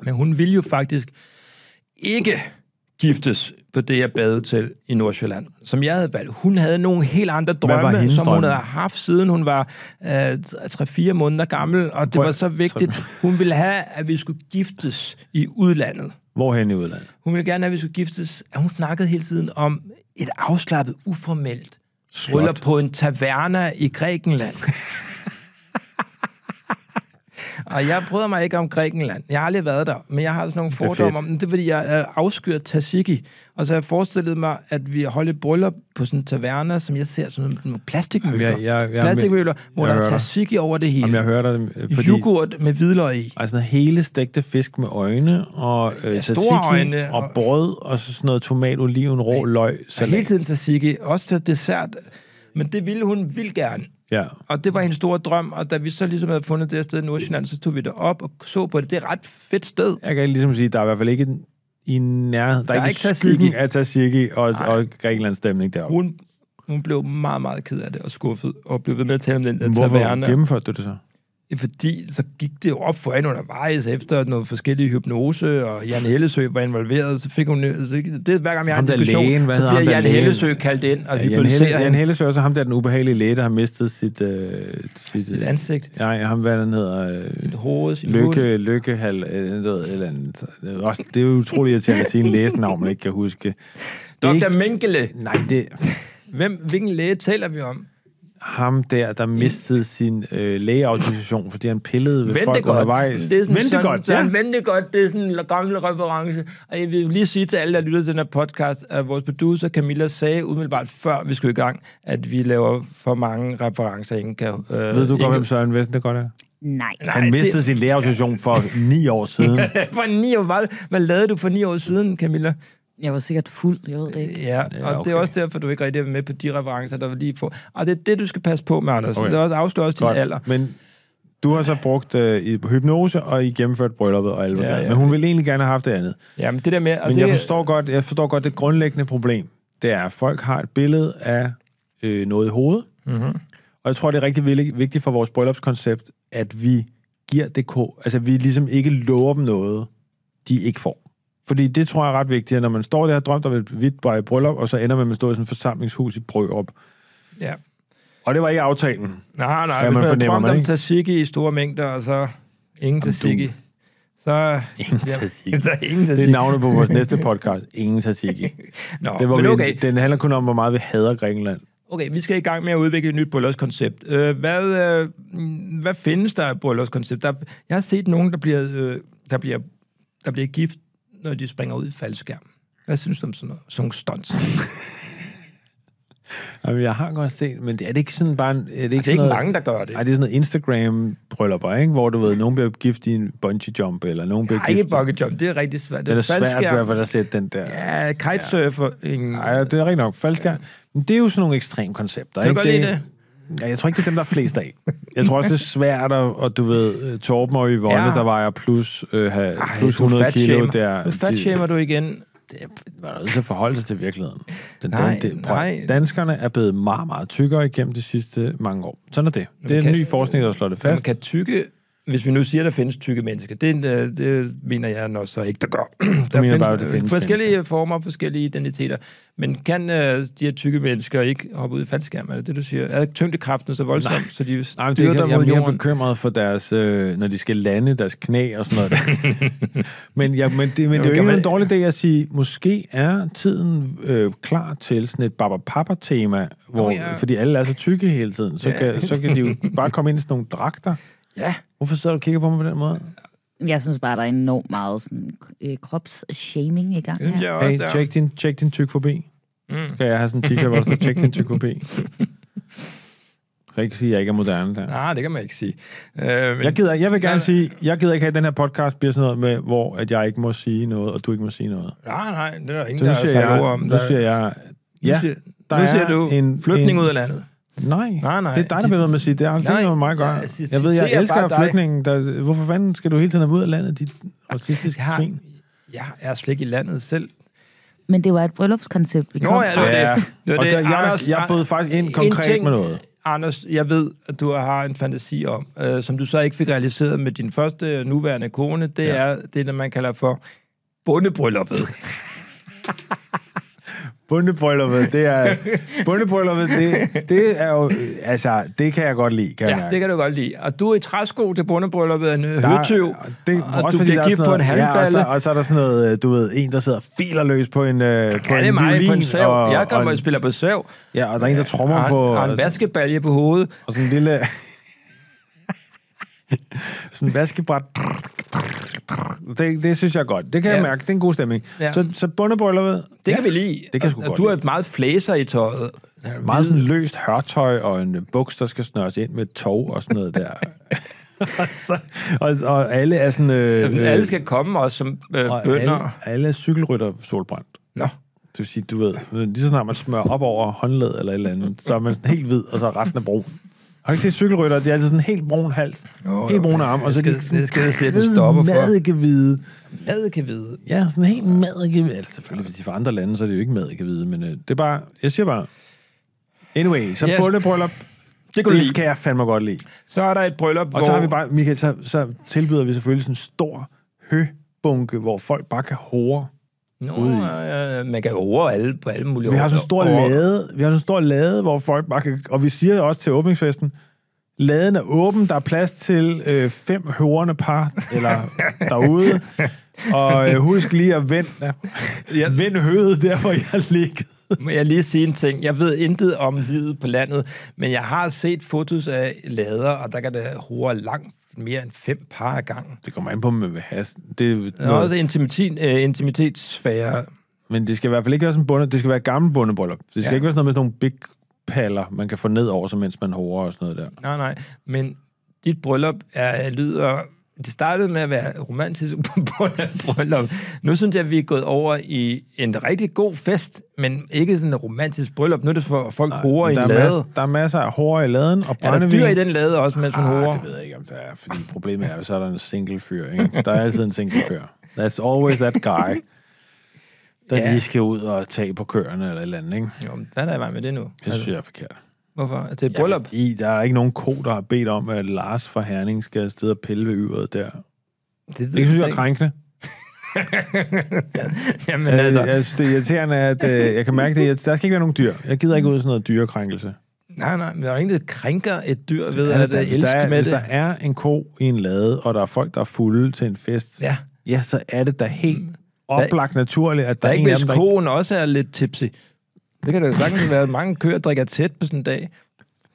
A: Men hun vil jo faktisk ikke giftes på det her badehotel i Nordsjælland, som jeg havde valgt. Hun havde nogle helt andre drømme, som hun havde haft siden hun var øh, 3-4 måneder gammel, og det var så vigtigt. Hun ville have, at vi skulle giftes i udlandet.
B: Hvorhen i udlandet?
A: Hun ville gerne have, at vi skulle giftes. Hun snakkede hele tiden om et afslappet, uformelt bryllup på en taverna i Grækenland. (laughs) og jeg bryder mig ikke om Grækenland. Jeg har aldrig været der, men jeg har sådan nogle
B: er
A: fordomme om det. Det er, fordi jeg afskyr tzatziki. Og så har jeg forestillet mig, at vi holdt et bryllup på sådan en taverna, som jeg ser som nogle plastikmøbler.
B: Jeg- jeg- jeg-
A: plastikmøbler, hvor
B: jeg
A: der er tzatziki over det hele.
B: Om jeg hører dig, øh, fordi...
A: Yoghurt med hvidløg i.
B: Altså hele stegte fisk med øjne, og øh,
A: store
B: tzatziki,
A: øjne,
B: og
A: og-
B: brød, og så sådan noget tomat, oliven, rå løg, salat.
A: hele tiden tzatziki, også til dessert. Men det ville hun vil gerne.
B: Ja.
A: Og det var hendes store drøm, og da vi så ligesom havde fundet det her sted i Nordsjælland, så tog vi det op og så på det. Det er et ret fedt sted.
B: Jeg kan ligesom sige, der er i hvert fald ikke i nærheden. Der,
A: Der
B: er ikke skyggen af tzatziki og,
A: Nej.
B: og Grækenlands stemning deroppe.
A: Hun, hun blev meget, meget ked af det og skuffet, og blev ved med at tale om den der
B: Hvorfor
A: taverne.
B: gennemførte du det så?
A: Fordi så gik det jo op for hende undervejs efter noget forskellige hypnose, og Jan Hellesø var involveret, så fik hun... Så det er hver gang, jeg har en diskussion,
B: lægen, hvad
A: så bliver Jan
B: lægen?
A: Hellesø kaldt ind og
B: Ja, Jan,
A: hypnotiserer
B: Jan
A: hende
B: Hellesø er også ham der, den ubehagelige læge, der har mistet sit... Øh, sit,
A: sit ansigt,
B: Nej, ham hvad den hedder... Øh,
A: sit hoved, sin hund.
B: Lykke, Lykkehal, øh, noget, eller andet. Det er, jo utroligt irriterende at sige en læsenavn, man ikke kan huske.
A: Dr. Mengele.
B: Nej, det
A: Hvem, hvilken læge taler vi om?
B: Ham der, der mistede sin øh, lægeautorisation, fordi han pillede ved folk
A: Ventegodt.
B: undervejs.
A: Det er sådan,
B: Ventegodt,
A: sådan,
B: ja.
A: sådan Ventegodt, det er sådan en gammel reference. Og jeg vil lige sige til alle, der lytter til den her podcast, at vores producer Camilla sagde umiddelbart før vi skulle i gang, at vi laver for mange referencer, ingen kan... Øh,
B: Ved du godt, hvem Søren Vestendegodt er?
C: Nej.
B: Han mistede sin lægeautorisation for ni år (laughs) siden.
A: for ni år, hvad, hvad lavede du for ni år siden, Camilla?
C: Jeg var sikkert fuld, jeg ved det ikke.
A: Ja, og
B: Ja,
A: det er
B: okay.
A: også derfor, du ikke rigtig er med på de referencer, der var lige få. Og det er det, du skal passe på med, Anders.
B: Okay.
A: Okay. Det er også afslører også din
B: Godt.
A: alder.
B: Men du har så brugt øh, i hypnose, og I gennemført brylluppet og alt
A: Ja,
B: ja. Men hun ville egentlig gerne have haft det andet.
A: Ja, men det der med...
B: Men
A: det,
B: jeg forstår, godt, jeg forstår godt det grundlæggende problem. Det er, at folk har et billede af øh, noget i hovedet.
A: Mm-hmm.
B: Og jeg tror, det er rigtig vigtigt for vores bryllupskoncept, at vi giver det ko- altså vi ligesom ikke lover dem noget, de ikke får. Fordi det tror jeg er ret vigtigt, at når man står der og drømt om et hvidt bare bryllup, og så ender man med at stå i sådan et forsamlingshus i Brørup.
A: Ja.
B: Og det var ikke aftalen.
A: Nej, nej,
B: Ja,
A: hvis
B: man
A: man har
B: fornemmer
A: drømt
B: man,
A: om
B: ikke?
A: tzatziki i store mængder, og så ingen tzatziki, så...
B: Ingen tzatziki. (laughs)
A: Så ingen
B: Det er
A: tzatziki.
B: navnet på vores næste podcast. Ingen tzatziki.
A: Nå,
B: Det var
A: men
B: vi,
A: okay.
B: Den handler kun om, hvor meget vi hader Grækenland.
A: Okay, vi skal i gang med at udvikle et nyt bryllupskoncept. Øh, hvad, øh, hvad findes der af bryllupskoncept? Der, jeg har set nogen, der bliver, øh, der, bliver, der bliver gift, når de springer ud i faldskærm. Hvad synes du om sådan noget? Sådan stunts. Det (laughs)
B: Jamen, jeg har godt set, men det er det ikke sådan bare... Er det ikke,
A: er
B: sådan
A: ikke
B: noget,
A: mange, der gør det.
B: Nej, det er sådan noget Instagram-bryllupper, ikke? Hvor du ved, nogen bliver gift i en bungee jump, eller nogen bliver
A: Nej, ikke
B: gift... i-
A: bucket jump. Det er rigtig svært.
B: Det er svært,
A: faldskærm.
B: du har sætte den der.
A: Ja, kitesurfer. Ingen...
B: Nej, det er rigtig nok. Faldskærm. Men det er jo sådan nogle ekstrem koncepter,
A: Kan du
B: ikke?
A: godt lide det?
B: Ja, jeg tror ikke, det er dem, der er flest af. Jeg tror også, det er svært, at, og du ved, øh, Torben og Yvonne,
A: Ja.
B: der vejer plus, øh, have,
A: Ej,
B: plus
A: du
B: 100 kilo, der...
A: Nu fatshamer du igen.
B: det var nødt til at forholde sig til virkeligheden. Den,
A: Nej,
B: den, den, prøv,
A: nej.
B: Danskerne er blevet meget, meget tykkere igennem de sidste mange år. Sådan er det. Det er en ny forskning, der slår det
A: Man
B: fast.
A: kan tykke, hvis vi nu siger, at der findes tykke mennesker, det, øh, det mener jeg nok så ikke, der gør. (clears throat) Der
B: mener
A: findes,
B: bare, at der findes
A: forskellige
B: mennesker.
A: former, forskellige identiteter. Men kan øh, de her tykke mennesker ikke hoppe ud i faldskærm? Er det det, du siger? Er tyngdekraften så voldsom,
B: Nej.
A: så de
B: Nej, det kan, jeg er mere
A: jorden?
B: bekymret for deres, øh, når de skal lande, deres knæ og sådan noget. (laughs) men, ja, men, det, men det er jo ikke
A: man-
B: en dårlig idé at sige, måske er tiden øh, klar til sådan et Barbapapa-tema, hvor, oh,
A: ja.
B: fordi alle er så tykke hele tiden, så,
A: Ja.
B: kan, så kan de jo (laughs) bare komme ind i sådan nogle dragter.
A: Ja.
B: Hvorfor sidder du og kigger på mig på den måde?
C: Jeg synes bare, der er enormt meget sådan, øh, kropsshaming i gang her.
A: jeg også,
B: Hey,
A: der.
B: tjek din, tjek din tyk forbi.
A: Mm.
B: Skal jeg have sådan en t-shirt, hvor der står, tjek din tyk forbi? (laughs) Jeg kan ikke sige, at jeg ikke er moderne der.
A: Nej, det kan man ikke sige. Øh, men,
B: Jeg, gider, jeg vil gerne
A: Nej,
B: sige, jeg gider ikke have, at den her podcast bliver sådan noget med, hvor at jeg ikke må sige noget, og du ikke må sige noget.
A: nej, nej, det er der ingen,
B: Så
A: der
B: nu
A: har
B: siger
A: sagt
B: jeg,
A: ord om.
B: nu
A: Der-
B: siger jeg,
A: nu
B: ja,
A: siger,
B: der
A: nu siger
B: er
A: du
B: en-
A: flytning
B: en-
A: ud af landet.
B: Nej,
A: Nej, nej.
B: det er dig, der bliver med at sige, det er altså
A: Nej,
B: ikke noget mig at gøre.
A: jeg
B: Jeg, ved, jeg elsker flygtningen. Der, hvorfor fanden skal du hele tiden ud af landet, dit racistiske
A: Jeg, har,
B: svin?
A: jeg er slet ikke i landet selv.
C: Men det var et bryllupskoncept, vi
A: Nå,
C: kom
A: ja, det var det.
B: Ja,
A: det, var
B: og
A: det.
B: der, jeg,
A: Anders,
B: jeg bød faktisk ind konkret
A: ting-
B: med noget.
A: Anders, jeg ved, at du har en fantasi om, øh, som du så ikke fik realiseret med din første øh, nuværende kone, det
B: Ja.
A: ja. er det, der man kalder for bundebrylluppet. (laughs)
B: Bundebrylluppet, det er... (laughs) Bundebrylluppet, det, det er jo... Altså, det kan jeg godt lide, kan jeg
A: ja,
B: mærke.
A: det kan du godt lide. Og du er i træsko til bundebrylluppet, en
B: Der-
A: høtyv,
B: det,
A: og
B: også
A: du
B: fordi
A: bliver
B: der er
A: gift
B: sådan
A: på en
B: noget- Ja, og, så, og så er der sådan noget, øh, du ved, en, der sidder filerløs på en, øh, på
A: Ja, det er
B: en
A: mig
B: violin.
A: på en sav.
B: Og,
A: jeg kommer
B: og,
A: og
B: en-
A: spiller på sav.
B: Ja, og der er en, der trommer
A: og,
B: på...
A: en- og en vaskebalje på hovedet.
B: Og sådan en lille... (laughs) sådan en vaskebræt. Det, det synes jeg er godt. Det kan ja.
A: Ja.
B: jeg mærke. Det er en god stemning. Ja.
A: Ja.
B: Så, så bundebrylluppet...
A: Det
B: ja,
A: kan vi lide.
B: det kan sgu
A: Og-
B: godt
A: Du har et meget flæser i tøjet.
B: Meget sådan løst hørtøj og en øh, buks, der skal snøres ind med tog og sådan noget der. (laughs) og, så, og, og alle er sådan... Øh, øh,
A: Alle skal komme også som øh,
B: og alle,
A: bønder.
B: alle er cykelrytter solbrændt.
A: Nå.
B: Det vil sige, du ved, lige så snart man smører op over håndled eller et eller andet, så er man sådan helt hvid, og så er resten af brun. Har du ikke set cykelrytter? De er altid sådan helt brun hals,
A: Jo,
B: helt
A: jo,
B: brune arme, og så
A: det
B: de
A: skal- det skal jeg en stopper for.
B: madikehvide.
A: Mad kan vide.
B: Ja, sådan helt madikehvide. Altså, selvfølgelig, hvis de er fra andre lande, så er det jo ikke madikehvide, men øh, det er bare, jeg siger bare, anyway, så
A: Yes.
B: bundebryllup,
A: Det kan
B: det kan jeg fandme godt lide.
A: Så er der et bryllup,
B: Og
A: hvor...
B: så har vi bare, Michael, så, så tilbyder vi selvfølgelig sådan en stor høbunke, hvor folk bare kan hore
A: Nå,
B: ude i.
A: man kan over alle, på alle mulige
B: Vi har sådan en stor lade, vi har sådan en stor lade, hvor folk bare kan, og vi siger også til åbningsfesten, laden er åben, der er plads til øh, fem hørende par, eller (laughs) derude, og øh, husk lige at vende, ja. vende høvet der, hvor jeg ligger.
A: Må jeg lige sige en ting? Jeg ved intet om livet på landet, men jeg har set fotos af lader, og der kan der hore langt mere end fem par ad gangen.
B: Det kommer an på, hvad man vil have. Det, er noget,
A: intimitet, øh, intimitetssfære.
B: men det skal i hvert fald ikke være sådan bunde, det skal være gammel bundebryllup. Det skal
A: Ja.
B: ikke være sådan noget med sådan nogle big paller, man kan få ned over, så mens man horer og sådan noget der.
A: Nej, nej. Men dit bryllup er, lyder... Det startede med at være romantisk (laughs) bryllup. Nu synes jeg, at vi er gået over i en rigtig god fest, men ikke sådan en romantisk bryllup. Nu er det for folk horer i
B: der,
A: en
B: er
A: lade.
B: masser, der er masser af hår i laden, og
A: Er der
B: brændevin.
A: dyr i den lade også, mens man
B: Ah,
A: horer?
B: det ved jeg ikke, om der er, fordi problemet er, at så er der en single fyr, ikke? Der er altid en single fyr. That's always that guy, der
A: Ja.
B: lige skal ud og tage på køerne eller et eller andet, ikke?
A: Jo, men hvad er der i vej med det nu?
B: Det synes jeg er forkert.
A: Hvorfor? Til et
B: Ja,
A: bryllup?
B: fordi der er ikke nogen ko, der har bedt om, at Lars fra Herning skal afsted og pille ved yret der.
A: Det, ved
B: Det synes jeg er krænkende. (laughs)
A: Jamen,
B: Altså,
A: altså,
B: jeg synes, det er irriterende, at øh, jeg kan mærke det. Der skal ikke være nogen dyr. Jeg gider ikke ud af sådan noget dyrekrænkelse.
A: nej, nej, men der er ingen, der krænker et dyr ved
B: Altså,
A: at
B: der, hvis, der
A: elske
B: er,
A: med
B: hvis
A: det.
B: der er en ko i en lade, og der er folk, der er fulde til en fest,
A: Ja,
B: ja, så er det da helt oplagt naturligt, at
A: der
B: der,
A: er
B: er
A: ikke,
B: en af
A: hvis
B: der ikke...
A: koen også er lidt tipsy. Det kan da sagtens være, at mange køer drikker tæt på sådan en dag.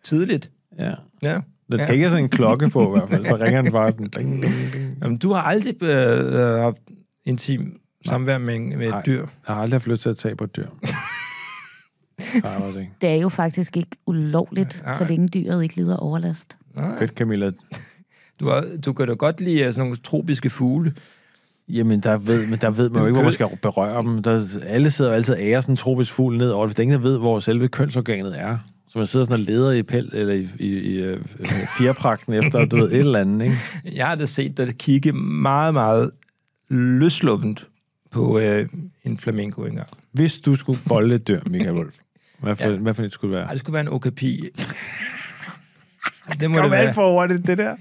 A: Tidligt.
B: Ja.
A: Ja.
B: Der skal
A: Ja.
B: ikke have sådan en klokke på, i hvert fald. Så ringer den bare. Ding, ding, ding.
A: Jamen, du har aldrig øh, øh, haft intim samvær med, med et
B: Nej.
A: dyr.
B: Jeg har aldrig haft lyst til at tage på et dyr. (laughs) Nej.
C: Det er jo faktisk ikke ulovligt,
A: Nej.
C: så længe dyret ikke lider overlast.
B: Fedt, Camilla.
A: Du, har, du kan da godt lide øh, sådan nogle tropiske fugle.
B: Jamen, der ved, men der ved man jo ikke, hvor man skal berøre dem. Der, alle sidder jo altid og ærer sådan en tropisk fugl ned over det. Hvis ingen, ved, hvor selve kønsorganet er. Så man sidder sådan og leder i pæl, eller i, i, i øh, fjerpragten efter, du ved, et eller andet, ikke?
A: Jeg har da set dig kigge meget, meget løsluppent på øh, en flamingo engang.
B: Hvis du skulle bolde et dyr, Michael Wolf, hvad for, ja.
A: Ja.
B: hvad for et skulle det være?
A: Ej, det skulle være en okapi. (laughs) det må
B: Kom
A: det være.
B: alt for hurtigt, det der.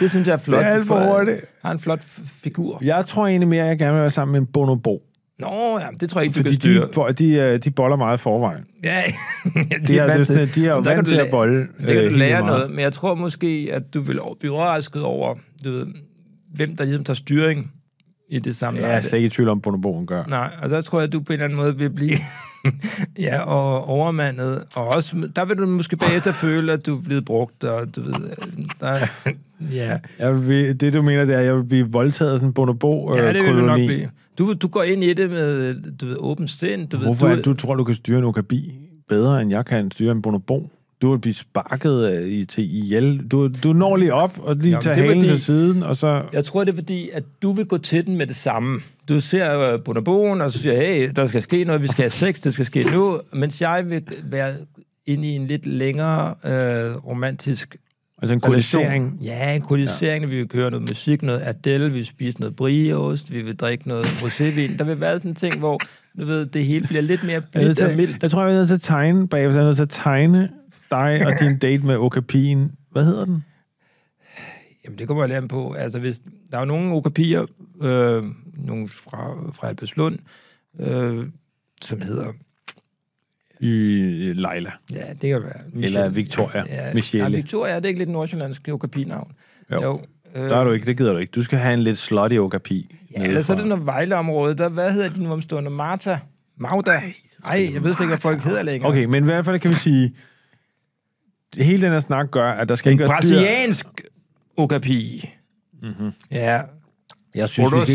A: Det synes jeg er flot.
B: Det er alt for hurtigt.
A: Har en flot figur.
B: Jeg tror egentlig mere, at jeg gerne vil være sammen med en bonobo.
A: Nå, ja, det tror jeg ikke, du
B: Fordi
A: kan styre.
B: de, de, øh, de boller meget i forvejen.
A: Ja, (laughs)
B: De er,
A: vant til-
B: det, de er jo vant til at bolle.
A: Der kan
B: øh,
A: du
B: helt
A: lære
B: meget.
A: noget, men jeg tror måske, at du vil blive overrasket over, du ved, hvem der ligesom tager styring i det samme.
B: Ja, jeg er slet ikke i tvivl om, bonoboen gør.
A: Nej, og der tror jeg, at du på en eller anden måde vil blive (laughs) ja, og overmandet. Og også, der vil du måske bagefter føle, at du er blevet brugt, og du ved, der, ja.
B: Jeg vil, det, du mener, det er, at jeg vil blive voldtaget af sådan en bonobo
A: ja, det vil du nok
B: koloni.
A: blive. Du, du går ind i det med, du ved, åben sind. Du ved,
B: Hvorfor
A: du,
B: er det, du tror, du kan styre en okabi bedre, end jeg kan styre en bonobo? Du vil blive sparket øh, i, til ihjel. Du, du når lige op og lige
A: Jamen,
B: tager
A: det er
B: halen
A: fordi-
B: til siden, og så...
A: Jeg tror, det er fordi, at du vil gå til den med det samme. Du ser uh, bonoboen, og så siger hey, der skal ske noget, vi skal have sex, det skal ske nu. Mens jeg vil være inde i en lidt længere øh, romantisk
B: Altså en koalisering.
A: Ja, en koalisering. Ja. Vi vil køre noget musik, noget Adele, vi vil spise noget brieost, vi vil drikke noget rosévin. Der vil være sådan en ting, hvor du ved, det hele bliver lidt mere
B: er
A: blidt og mildt.
B: jeg tror, jeg er nødt til at tegne bagefter. Jeg er nødt til at tegne dig og din (laughs) date med okapien. Hvad hedder den?
A: Jamen, det kommer jeg an på. Altså, hvis, der er jo nogle okapier, øh, nogle fra, fra Albertslund, øh, som hedder
B: I Leila.
A: Ja, det kan være.
B: Eller Victoria.
A: Ja,
B: Michelle.
A: Ja, Victoria, er det ikke lidt nordsjællandsk okapinavn?
B: Jo.
A: jo øh,
B: Der er du ikke, det gider du ikke. Du skal have en lidt slutty okapi.
A: Ja, eller så er det noget Vejleområde. Der, hvad hedder de nu omstående? Marta? Magda? Ej, jeg ved ikke, hvad folk hedder længere.
B: Okay, men i hvert fald kan vi sige, hele den her snak gør, at der skal
A: En
B: ikke være dyr.
A: brasiliansk okapi. Mm-hmm. Ja.
B: Jeg synes, vi skal...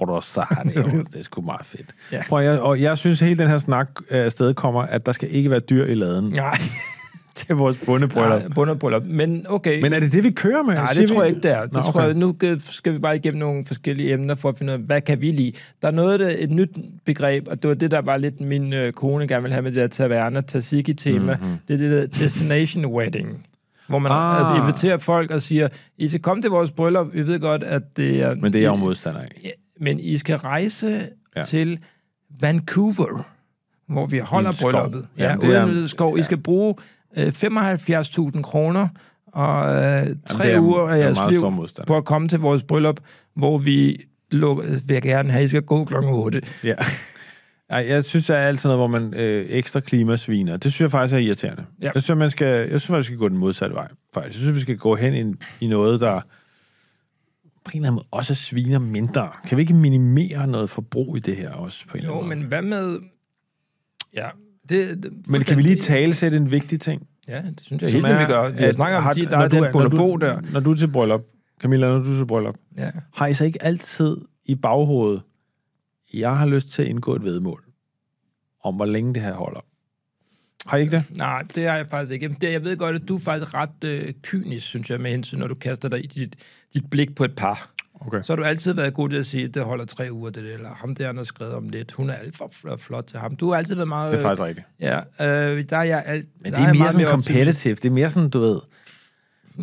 B: Rodosario. (laughs) det er sgu meget fedt.
A: Ja.
B: Prøv, jeg, og jeg synes, hele den her snak øh, afsted kommer, at der skal ikke være dyr i laden
A: Nej, (laughs)
B: til vores bundebryllup.
A: nej. Men okay.
B: Men er det det, vi kører med?
A: Nej, det tror jeg ikke, det er. Det
B: Nå, okay.
A: tror jeg, nu skal vi bare igennem nogle forskellige emner for at finde ud af, hvad kan vi lide. Der er noget, der, et nyt begreb, og det var det, der var lidt min øh, kone gerne ville have med det der taverna, tzatziki-tema. Mm-hmm. Det er det der destination wedding, hvor man
B: ah.
A: inviterer folk og siger, I skal komme til vores bryllup, vi ved godt, at det er...
B: Men det er jeg jo modstander af.
A: Men I skal rejse
B: Ja.
A: til Vancouver, hvor vi holder brylluppet. Ja,
B: Jamen,
A: ja
B: det er-
A: skov. I skal bruge øh, 75.000 kroner og øh, tre
B: det er-
A: uger af
B: er
A: jeres liv på at komme til vores bryllup, hvor vi lukker, vil jeg gerne have, I skal gå klokken 8.
B: Ja. (laughs) Ej, jeg synes, der er altid noget, hvor man øh, ekstra klimasviner. Det synes jeg faktisk er irriterende.
A: Ja.
B: Jeg synes, man skal, jeg synes, man skal gå den modsatte vej. Faktisk. Jeg synes, vi skal gå hen i, i noget, der på en eller anden måde også sviner mindre. Kan vi ikke minimere noget forbrug i det her også? På en eller
A: Jo,
B: anden måde?
A: men hvad med... Ja, det, det,
B: men kan vi lige tale sætte en vigtig ting?
A: Ja, det synes jeg helt vi gør. Vi
B: at-
A: snakker om,
B: har-
A: de, der
B: når
A: er
B: du
A: den bonobog der.
B: Når du er til bryllup, Camilla, når du er til bryllup,
A: Ja.
B: har I så ikke altid i baghovedet, jeg har lyst til at indgå et vedmål om, hvor længe det her holder? Har I ikke det?
A: Nej, det har jeg faktisk ikke. Det, jeg ved godt, at du er faktisk ret øh, kynisk, synes jeg, med hensyn, når du kaster dig i dit, dit blik på et par.
B: Okay.
A: Så har du altid været god til at sige, at det holder tre uger, det der, eller ham der, han har skrevet om lidt. Hun er alt for fl- flot til ham. Du har altid været meget...
B: Det er faktisk rigtigt.
A: Ja, øh, der er jeg alt...
B: Men det er
A: jeg
B: mere sådan competitive. Det er mere sådan, du ved,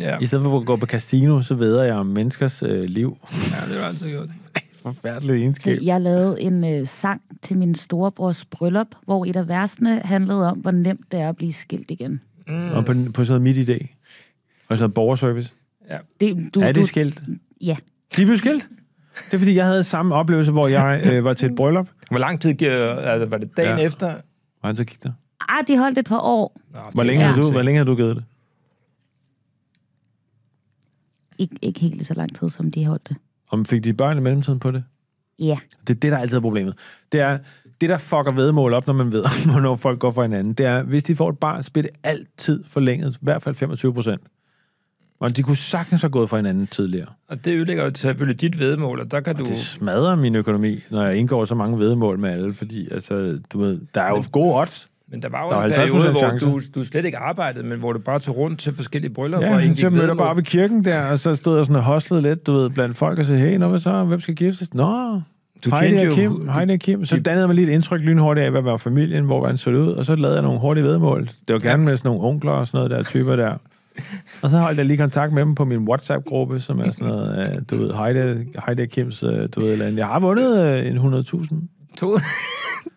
A: Ja.
B: i stedet for at gå på casino, så ved jeg om menneskers øh, liv.
A: ja, det har du altid gjort. (laughs)
B: Forfærdelig egenskab.
C: jeg lavede en øh, sang til min storebrors bryllup, hvor et af versene handlede om, hvor nemt det er at blive skilt igen.
A: Mm.
B: Og på, på sådan noget midt idé. Og sådan noget borgerservice.
A: Ja.
C: Det, du,
B: er
C: du,
B: det skilt?
C: Ja.
B: De blev skilt? Det er fordi, jeg havde samme oplevelse, hvor jeg øh, var til et bryllup.
A: Hvor lang tid altså, var det dagen
B: Ja.
A: efter?
B: Han så gik der.
C: Ah, de holdt et par år.
A: Nå,
B: Hvor
A: det-
B: længe,
C: Ja.
B: du, hvor længe havde du givet det?
C: Ik- ikke helt lige så lang tid, som de holdt det.
B: Om fik de børn i mellemtiden på det?
C: Ja.
B: Det er det, der altid er problemet. Det er, det der fucker vedmål op, når man ved, (laughs) hvornår folk går for hinanden, det er, hvis de får et barn, så bliver det altid forlænget, i hvert fald 25 procent. Og de kunne sagtens have gået for hinanden tidligere.
A: Og det ødelægger jo selvfølgelig dit vedmål, og der kan du...
B: Det smadrer min økonomi, når jeg indgår så mange vedmål med alle, fordi altså, du ved, der er jo gode odds.
A: Men der var jo
B: Der er
A: en
B: 50%
A: periode, hvor
B: chance.
A: du, du slet ikke arbejdede, men hvor du bare tog rundt til forskellige bryllupper. og
B: Ja,
A: indgik
B: så mødte jeg
A: væddemål.
B: bare op i kirken der, og så stod jeg sådan og hoslede lidt, du ved, blandt folk og sagde, hey, nå, hvad så? Hvem skal giftes? Nå,
A: Du
B: og
A: jo-
B: Kim,
A: du-
B: Heidi og Kim. Så
A: de-
B: dannede mig lige et indtryk lynhurtigt af, hvad var familien, hvor den så det ud, og så lavede jeg nogle hurtige vedmål. Det var gerne med sådan nogle onkler og sådan noget der, typer der. (laughs) Og så holdt jeg lige kontakt med dem på min WhatsApp-gruppe, som er sådan noget, øh, du ved, Heidi, Heidi og Kims, øh, du ved, eller andet. Jeg har vundet øh, en 100.000.
A: To- (laughs)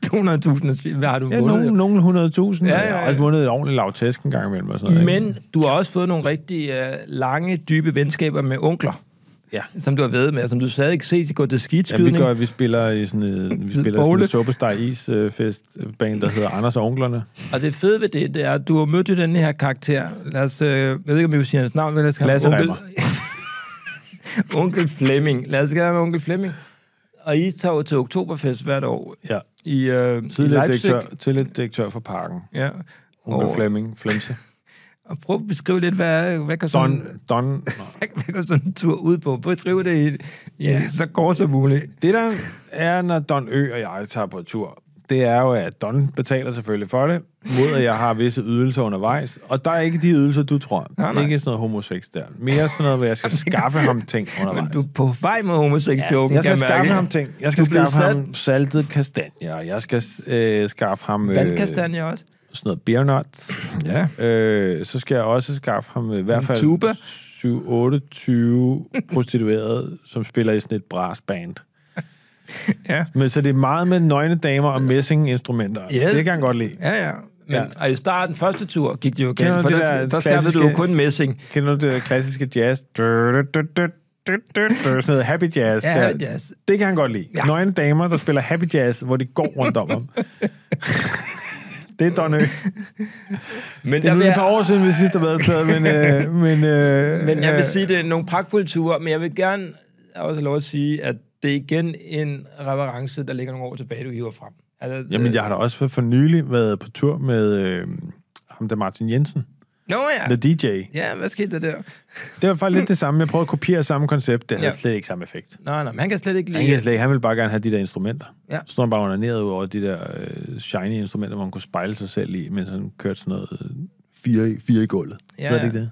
A: 200.000, hvad har du
B: Ja,
A: vundet?
B: nogle, nogle 100.000.
A: Ja, ja,
B: Jeg
A: ja.
B: har også vundet et ordentligt lavtæsk en gang imellem. Og sådan noget, ikke?
A: Men du har også fået nogle rigtig uh, lange, dybe venskaber med onkler,
B: Ja.
A: som du har været med, og som du stadig ikke set gå til
B: Ja, vi,
A: skidskydning.
B: gør, vi spiller i sådan et, vi (laughs) spiller sådan
A: Bowle.
B: et Superstar Is øh, fest band, der hedder Anders og Onklerne.
A: Og det fede ved det, det er, at du har mødt den her karakter. Lad os, øh, jeg ved ikke, om vi vil sige hans navn, men lad os kalde
B: Lasse Remmer. (laughs)
A: onkel Flemming. Lad os kalde ham onkel Flemming. Og I tager jo til Oktoberfest hvert år
B: Ja.
A: i, øh, i
B: Tidligere
A: Leipzig.
B: direktør, tidligere direktør for parken.
A: Ja.
B: Onkel
A: Og-
B: Flemming, Flemse. (laughs)
A: Og prøv at beskrive lidt, hvad, hvad kan sådan,
B: Don, Don. (laughs)
A: hvad kan sådan en tur ud på? Beskriv det i, i
B: Ja.
A: så kort som muligt.
B: Det der er, når Don Ø og jeg tager på tur, det er jo, at Don betaler selvfølgelig for det, mod at jeg har visse ydelser undervejs. Og der er ikke de ydelser, du tror.
A: Nej, nej.
B: Ikke sådan noget homosex der. Mere sådan noget, hvor jeg skal (laughs) skaffe ham ting
A: Men
B: undervejs.
A: du er på vej
B: jeg skal
A: kan jeg mærke.
B: skaffe ham ting. Jeg skal skaffe
A: sat-
B: ham saltet kastanjer. Jeg skal øh, skaffe ham øh,
A: Vandkastanje også.
B: sådan noget beer nuts.
A: Ja.
B: Øh, så skal jeg også skaffe ham øh, i hvert
A: En
B: fald
A: tuba?
B: 7-28 prostituerede, som spiller i sådan et brassband. (laughs)
A: Ja.
B: Men så det er meget med nøgne damer og messinginstrumenter.
A: Yes.
B: Det kan jeg godt lide.
A: Ja, ja. Men
B: Ja.
A: Og i starten, første tur, gik det jo galt, for
B: det
A: der,
B: der
A: der du jo
B: klassiske-
A: kun messing.
B: Kender du det der klassiske jazz? Du, du, du, du, du, du, du, Sådan noget happy jazz.
A: Ja,
B: der.
A: happy jazz.
B: Det kan han godt lide. Ja. Nøgne damer, der spiller happy jazz, hvor de går rundt om ham. (laughs) det er Don Ø.
A: Men,
B: Det er nu et par år siden, vi sidst har været afsted, men... Øh, (laughs) men, øh,
A: men jeg vil
B: øh,
A: sige, det er nogle pragtfulde ture, men jeg vil gerne også have lov at sige, at det er igen en reference, der ligger nogle år tilbage, du hiver frem. Altså,
B: Jamen, jeg har da også for nylig været på tur med øh, ham der Martin Jensen,
A: Nå ja.
B: the DJ.
A: Ja, hvad skete der der?
B: Det var faktisk lidt det samme. Jeg prøvede at kopiere samme koncept. Det havde
A: Ja.
B: slet ikke samme effekt.
A: Nej, nej, men han kan slet ikke
B: Han,
A: lide...
B: kan slet, ikke- han ville bare gerne have de der instrumenter.
A: Ja.
B: Så stod han bare underneret ud over de der øh, shiny instrumenter, hvor man kunne spejle sig selv i, mens han kørte sådan noget øh, fire, i- fire i gulvet.
A: Ja,
B: Ved du ikke det?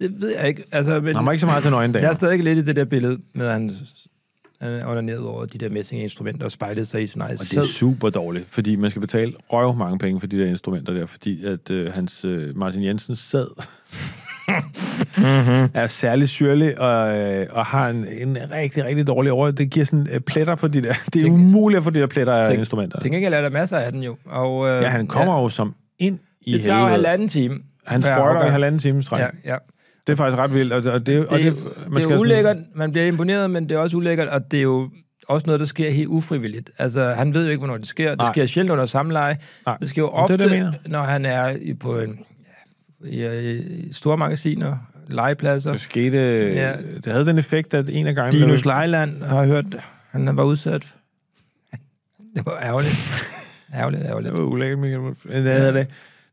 A: Det ved jeg ikke. Altså, men
B: Han var ikke så meget til nøgne
A: jeg er stadig lidt i det der billede, med at er undernæret over de der messinginstrumenter og spejlede sig i sin egen
B: Og det er super dårligt, fordi man skal betale røv mange penge for de der instrumenter der, fordi at øh, hans øh, Martin Jensens sæd
A: Mhm.
B: er særlig syrlig og, øh, og har en, en rigtig, rigtig dårlig over. Det giver sådan øh, pletter på de der. Det er
A: Tænk-
B: umuligt at få de der pletter af
A: Tænk-
B: instrumenter.
A: Til gengæld er der masser af den jo. Og, øh,
B: Ja, han kommer jo som ind i
A: Det tager jo halvanden time.
B: Han sprøjter i halvanden time streg.
A: Ja, ja.
B: Det er faktisk ret vildt. Og det, og det, og
A: Det,
B: det,
A: det,
B: man
A: det
B: skal
A: er
B: sådan-
A: ulækkert. Man bliver imponeret, men det er også ulækkert, og det er jo også noget, der sker helt ufrivilligt. Altså, han ved jo ikke, hvornår det sker. Det
B: Nej.
A: sker sjældent under samleje.
B: Nej.
A: Det sker jo
B: det
A: ofte,
B: det, mener.
A: når han er på en, ja, i, store magasiner, legepladser.
B: Det skete...
A: Ja.
B: Ja. Det havde den effekt, at en af gangene...
A: Dinus Lejland har hørt, han var udsat. (laughs) Det var ærgerligt. (laughs) ærgerligt, ærgerligt.
B: Det var ulækkert, Michael. Det havde det.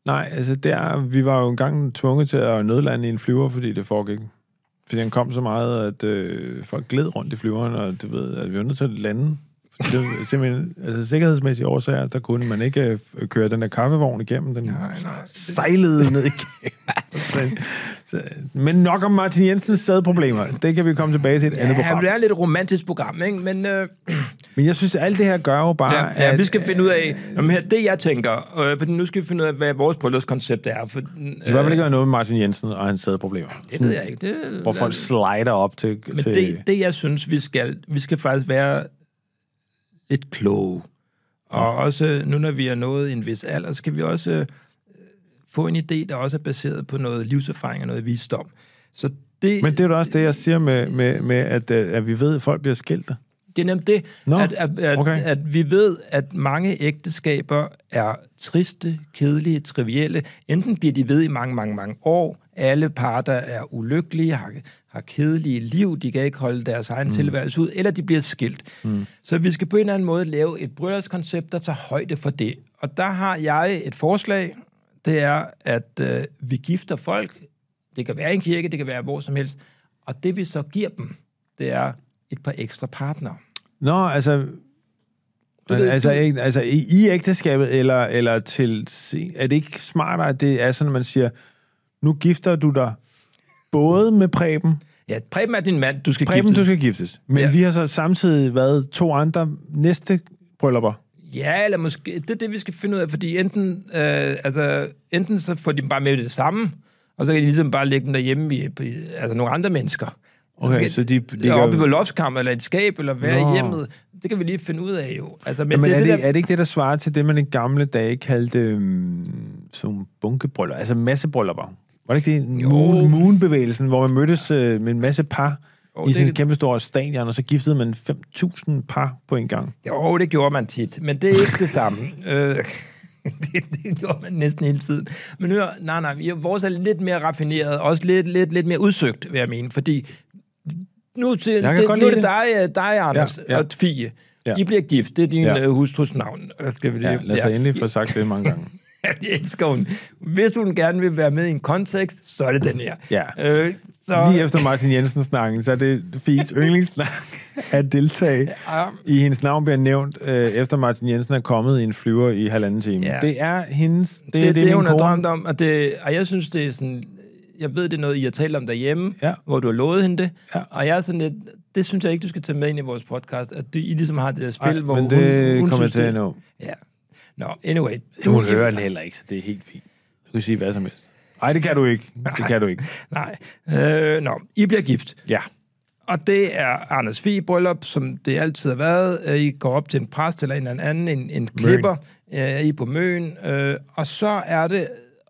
B: Nej, altså der, vi var jo engang tvunget til at nødlande i en flyver, fordi det foregik. Fordi han kom så meget, at øh, folk gled rundt i flyveren, og du ved, at vi var nødt til at lande. Fordi Det var simpelthen, altså sikkerhedsmæssige årsager, der kunne man ikke øh, køre den der kaffevogn igennem. Den
A: Nej, nej.
B: sejlede ned igennem. (laughs) så, men nok om Martin Jensens sædproblemer. Det kan vi komme tilbage til et andet
A: Ja,
B: program.
A: det er lidt et romantisk program, ikke? Men øh, (clears throat)
B: Men jeg synes, at alt det her gør jo bare,
A: ja, ja,
B: at,
A: vi skal finde ud af, jamen, her, det jeg tænker, øh, for nu skal vi finde ud af, hvad vores bryllupskoncept er. For, øh,
B: skal i hvert fald ikke være noget med Martin Jensen og hans sædproblemer.
A: det ved jeg ikke. Det,
B: Hvor folk slider op til...
A: Men
B: til
A: det, det, jeg synes, vi skal, vi skal faktisk være lidt kloge. Og også, nu når vi er nået en vis alder, skal vi også øh, få en idé, der også er baseret på noget livserfaring og noget visdom. Så det,
B: Men det er jo også det, jeg siger med, med, med at, øh, at vi ved, at folk bliver skilt.
A: Det er nemt det,
B: Nå,
A: at, at, at,
B: okay.
A: at vi ved, at mange ægteskaber er triste, kedelige, trivielle. Enten bliver de ved i mange, mange, mange år. Alle parter er ulykkelige, har, har kedelige liv, de kan ikke holde deres egen mm. tilværelse ud, eller de bliver skilt. Mm. Så vi skal på en eller anden måde lave et bryllupskoncept, der tager højde for det. Og der har jeg et forslag, det er, at øh, vi gifter folk. Det kan være i en kirke, det kan være hvor som helst. Og det vi så giver dem, det er et par ekstra partnere.
B: Nå, altså... Men,
A: ved,
B: altså, ikke, altså, i, i ægteskabet, eller, eller til... Er det ikke smartere, at det er sådan, at man siger, nu gifter du dig både med Preben,
A: Ja, Preben er din mand, du skal
B: Preben,
A: gifte.
B: du skal giftes. Men
A: Ja.
B: vi har så samtidig været to andre næste bryllupper.
A: Ja, eller måske... Det er det, vi skal finde ud af, fordi enten, øh, altså, enten så får de bare med det samme, og så kan de ligesom bare lægge dem derhjemme i, altså nogle andre mennesker.
B: Okay,
A: skal,
B: så de
A: de
B: ligger-
A: oppe på loftskammer, eller et skab, eller være
B: Nå.
A: i hjemmet. Det kan vi lige finde ud af jo. Altså, men,
B: Men, Men
A: det,
B: er,
A: det,
B: det,
A: der,
B: er det ikke det, der svarer til det, man i gamle dage kaldte um, som bunkebryllup, altså massebryllupper? Var det ikke det? Moon, moonbevægelsen, hvor man mødtes øh, med en masse par
A: Jo,
B: i sådan
A: det-
B: et kæmpe stort stadion, og så giftede man 5.000 par på en gang.
A: Jo, det gjorde man tit, men det er ikke det samme. (laughs) øh, (laughs) det, det gjorde man næsten hele tiden. Men hør, nej, nej, vores er lidt mere raffineret, også lidt, lidt, lidt mere udsøgt, vil jeg mene, fordi nu, til,
B: kan
A: det, nu er
B: lide
A: det dig, øh, dig Anders,
B: Ja,
A: ja,
B: ja.
A: ja. og Fie.
B: Ja.
A: Ja. I bliver gift, det er din
B: Ja.
A: ja. hustrus navn. Skal vi
B: Ja,
A: lige-
B: lad os ja. endelig få sagt det mange gange. (laughs) (laughs)
A: Det elsker hun. Hvis hun gerne vil være med i en kontekst, så er det den her.
B: Ja.
A: Øh, så,
B: Lige efter Martin Jensen-snakken, så er det Fies yndlingssnak (laughs) at deltage
A: Ja.
B: i hendes navn bliver nævnt, øh, efter Martin Jensen er kommet i en flyver i halvanden time.
A: Ja.
B: Det er hendes... Det,
A: det, det, det
B: min
A: hun har drømt om, og, det, og jeg synes, det er sådan... Jeg ved, det er noget, I har talt om derhjemme,
B: Ja.
A: hvor du har lovet hende det.
B: Ja.
A: Og jeg er sådan lidt... Det synes jeg ikke, du skal tage med ind i vores podcast, at I ligesom har det der spil,
B: Ej,
A: hvor
B: men
A: hun,
B: det
A: hun
B: kommer jeg til at
A: det-
B: nå.
A: Ja. Nå, anyway.
B: Du hun hører det heller ikke, så det er helt fint. Du kan sige hvad som helst. Nej, det kan du ikke. Det kan du ikke. (laughs)
A: Nej. Øh, nå, I bliver gift.
B: Ja.
A: Og det er Anders Fie bryllup, som det altid har været. Øh, I går op til en præst eller en eller anden, en, en klipper. Øh, I er på Møn. Øh, og så er det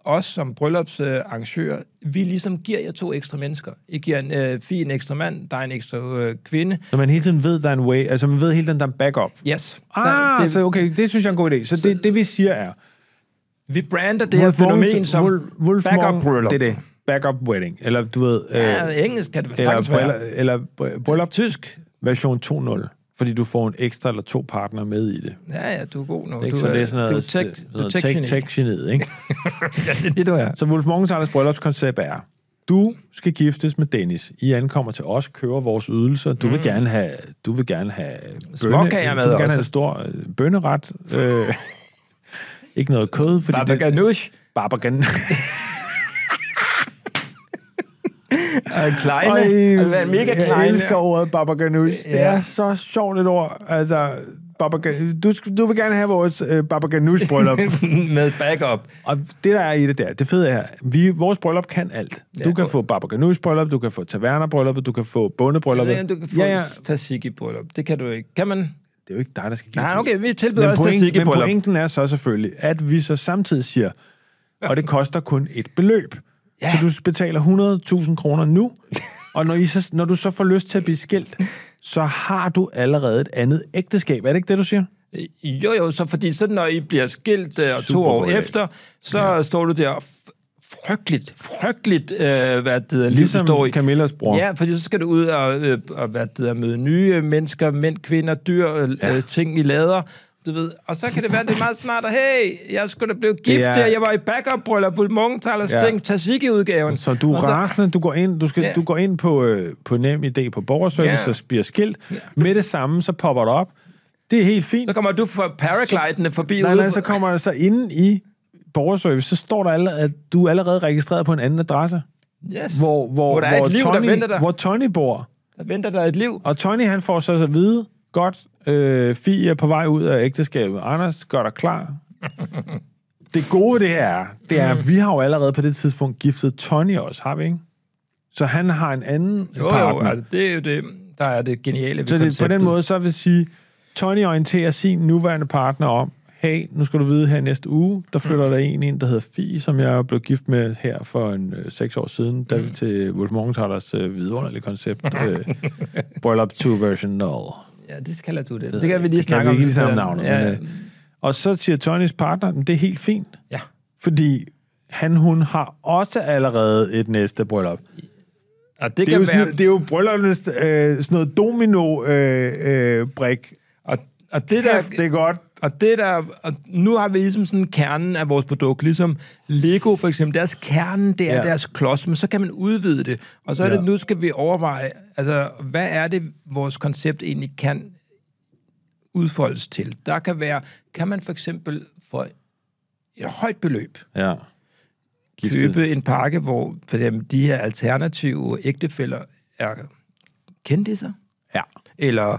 A: os som bryllupsarrangør, vi ligesom giver jer to ekstra mennesker. I giver en øh, Fie en ekstra mand, der er en ekstra øh, kvinde.
B: Så man hele tiden ved, der er en way, altså man ved hele tiden, der er en backup.
A: Yes.
B: Ah,
A: der,
B: det, så okay, det synes jeg er en god idé. Så det, det vi siger er...
A: vi brander det her fænomen som
B: Wolf- Wolf
A: backup
B: Morgen-
A: bryllup.
B: Det er det. Backup wedding. Eller du ved...
A: Ja, engelsk kan det
B: eller,
A: være.
B: bryllup, eller bry- bryllup
A: Tysk.
B: version 2.0. Fordi du får en ekstra eller to partner med i det.
A: Ja, ja, du er god nu.
B: Ikke?
A: Du
B: så det er sådan noget,
A: du er tech,
B: sådan noget
A: tech,
B: tech, geniet, ikke? (laughs)
A: Ja, det er det, du er.
B: Så Wolf Morgenthalers bryllupskoncept er, du skal giftes med Dennis. I ankommer til os, køber vores ydelser. Du vil gerne have, du vil gerne have
A: Småkager med
B: du vil gerne
A: også.
B: have en stor øh, bønneret. Øh, (laughs) ikke noget kød, fordi
A: Baba
B: det,
A: ganoush.
B: Barbagan. (laughs)
A: Og kleine. Og en mega
B: Jeg
A: kleine.
B: elsker ordet babaganoush. Ja. Det
A: Ja.
B: er så sjovt et ord. Altså, babagan, du, du vil gerne have vores øh, babaganoush-bryllup. (laughs)
A: med backup.
B: Og det, der er i det der, det fede er vi, vores bryllup kan alt. Du
A: Ja.
B: kan få babaganoush-bryllup, du kan få taverner-brylluppet, du kan få bondebrylluppet.
A: Jeg ved, du kan få
B: ja, ja.
A: tzatziki-bryllup. Det kan du ikke. Kan man?
B: Det er jo ikke dig, der skal giftes.
A: Nej, okay, vi tilbyder
B: men,
A: også
B: point, men pointen er så selvfølgelig, at vi så samtidig siger, og det koster kun et beløb.
A: Ja.
B: Så du betaler 100.000 kroner nu, (laughs) og når, I så, når du så får lyst til at blive skilt, så har du allerede et andet ægteskab. Er det ikke det, du siger?
A: Jo, jo, så fordi så når I bliver skilt øh, og to år
B: idé.
A: efter, så ja. står du der frygteligt, frygteligt, øh, hvad det hedder,
B: Ligesom
A: i.
B: Camillas bror.
A: Ja, fordi så skal du ud og, øh, og hvad det hedder, møde nye øh, mennesker, mænd, kvinder, dyr, øh, ja. ting i lader. Du ved, og så kan det være, det er meget smart, at hey, jeg skulle da blive gift
B: er-
A: der, jeg var i backup-bryllup, Bull Morgenthalers
B: Ja.
A: ja. ting, tzatziki-udgaven.
B: Så du er
A: Og så-
B: rasende, du går ind, du skal,
A: Ja.
B: du går ind på, øh, på nem idé på borgerservice
A: Ja.
B: og bliver skilt. Med det samme, så popper det op. Det er helt fint.
A: Så kommer du for paraglidende forbi
B: Nej, nej, så kommer der så inde i borgerservice, så står der alle, at du er allerede registreret på en anden adresse.
A: yes.
B: Hvor, hvor,
A: Hvor der er
B: hvor
A: et liv, der
B: Tony,
A: venter dig.
B: Hvor Tony bor.
A: Der venter der et liv.
B: Og Tony, han får så at vide, godt, øh, Fie er på vej ud af ægteskabet. Anders, gør dig klar. (laughs) Det gode det er, det er, at vi har jo allerede på det tidspunkt giftet Tony også, har vi ikke? Så han har en anden
A: Jo,
B: partner.
A: jo, altså, det er jo det, der er det geniale ved
B: Så det, på den måde, så vil sige, Tony orienterer sin nuværende partner om, hey, nu skal du vide her næste uge, der flytter mm. der en ind, der hedder Fie, som jeg blev gift med her for en øh, seks år siden, da vi til Wolf Morgenthalers øh, vidunderlige koncept, (laughs) øh, Bryllup 2 version 0.
A: Ja, det kalder du det. Det, kan vi lige
B: det kan
A: snakke
B: vi
A: om.
B: ikke lige snakke om navnet,
A: senere.
B: men, øh, Og så siger Tonys partner, "Men det er helt fint,
A: Ja.
B: fordi han, hun har også allerede et næste bryllup.
A: Og det,
B: Det er,
A: kan
B: jo
A: være...
B: sådan, det er jo brylluppens øh, sådan noget domino-brik. Øh, øh, brik.
A: Og, og det der...
B: Det er godt.
A: Og det der, og nu har vi ligesom sådan kernen af vores produkt, ligesom Lego for eksempel, deres kernen, det er
B: Ja.
A: deres klods, men så kan man udvide det. Og så er
B: Ja.
A: det, nu skal vi overveje, altså, hvad er det, vores koncept egentlig kan udfoldes til? Der kan være, kan man for eksempel for et højt beløb
B: Ja. Giftet.
A: købe en pakke, hvor for eksempel de her alternative ægtefælder er kendte
B: Ja.
A: eller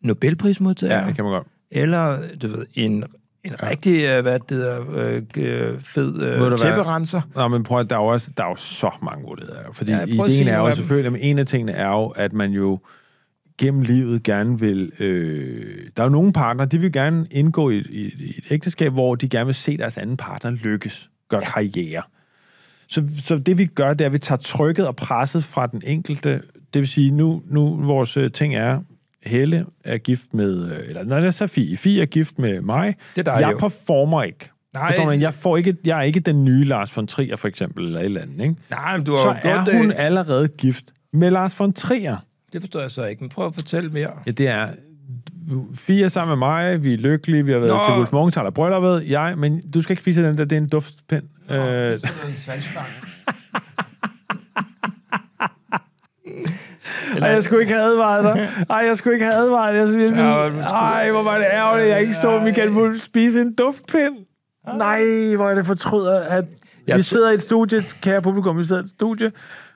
A: Nobelprismodtagere,
B: ja, det kan man godt.
A: Eller du ved, en, en rigtig, øh, hvad det hedder, øh, øh, fed øh, tæpperenser.
B: Nå, men prøv at, der er jo, også, der er jo så mange muligheder. Fordi
A: Ja,
B: ideen er jo selvfølgelig, men en af tingene er jo, at man jo gennem livet gerne vil... Øh, der er jo nogle partner, de vil gerne indgå i, i, i et ægteskab, hvor de gerne vil se deres anden partner lykkes, gøre ja. karriere. Så, så det vi gør, det er, at vi tager trykket og presset fra den enkelte. Det vil sige, nu, nu vores øh, ting er, Helle er gift med, øh, eller nej, så Fie. Fie er gift med mig.
A: Det er dig
B: jeg
A: jo.
B: performer ikke.
A: Nej.
B: Forstår man? Jeg, får ikke, jeg er ikke den nye Lars von Trier, for eksempel, eller et eller andet, ikke?
A: Nej, men du har
B: Så
A: jo
B: er hun
A: det.
B: allerede gift med Lars von Trier.
A: Det forstår jeg så ikke, men prøv at fortælle mere.
B: Ja, det er fire sammen med mig, vi er lykkelige, vi har været
A: Nå.
B: til Wolf Morgenthaler brylluppet, jeg, men du skal ikke spise den der, det er en duftpind. Øh, (laughs) ej, jeg skulle ikke have advaret dig. Ej, jeg skulle ikke have advaret dig. Jeg skulle,
A: Ja,
B: ej, hvor var det ærgerligt, jeg ikke så Michael Wolf spise en duftpind. Nej, hvor er det fortryder, at
A: Jeg
B: vi sidder i et studie, kære publikum, vi sidder i et studie,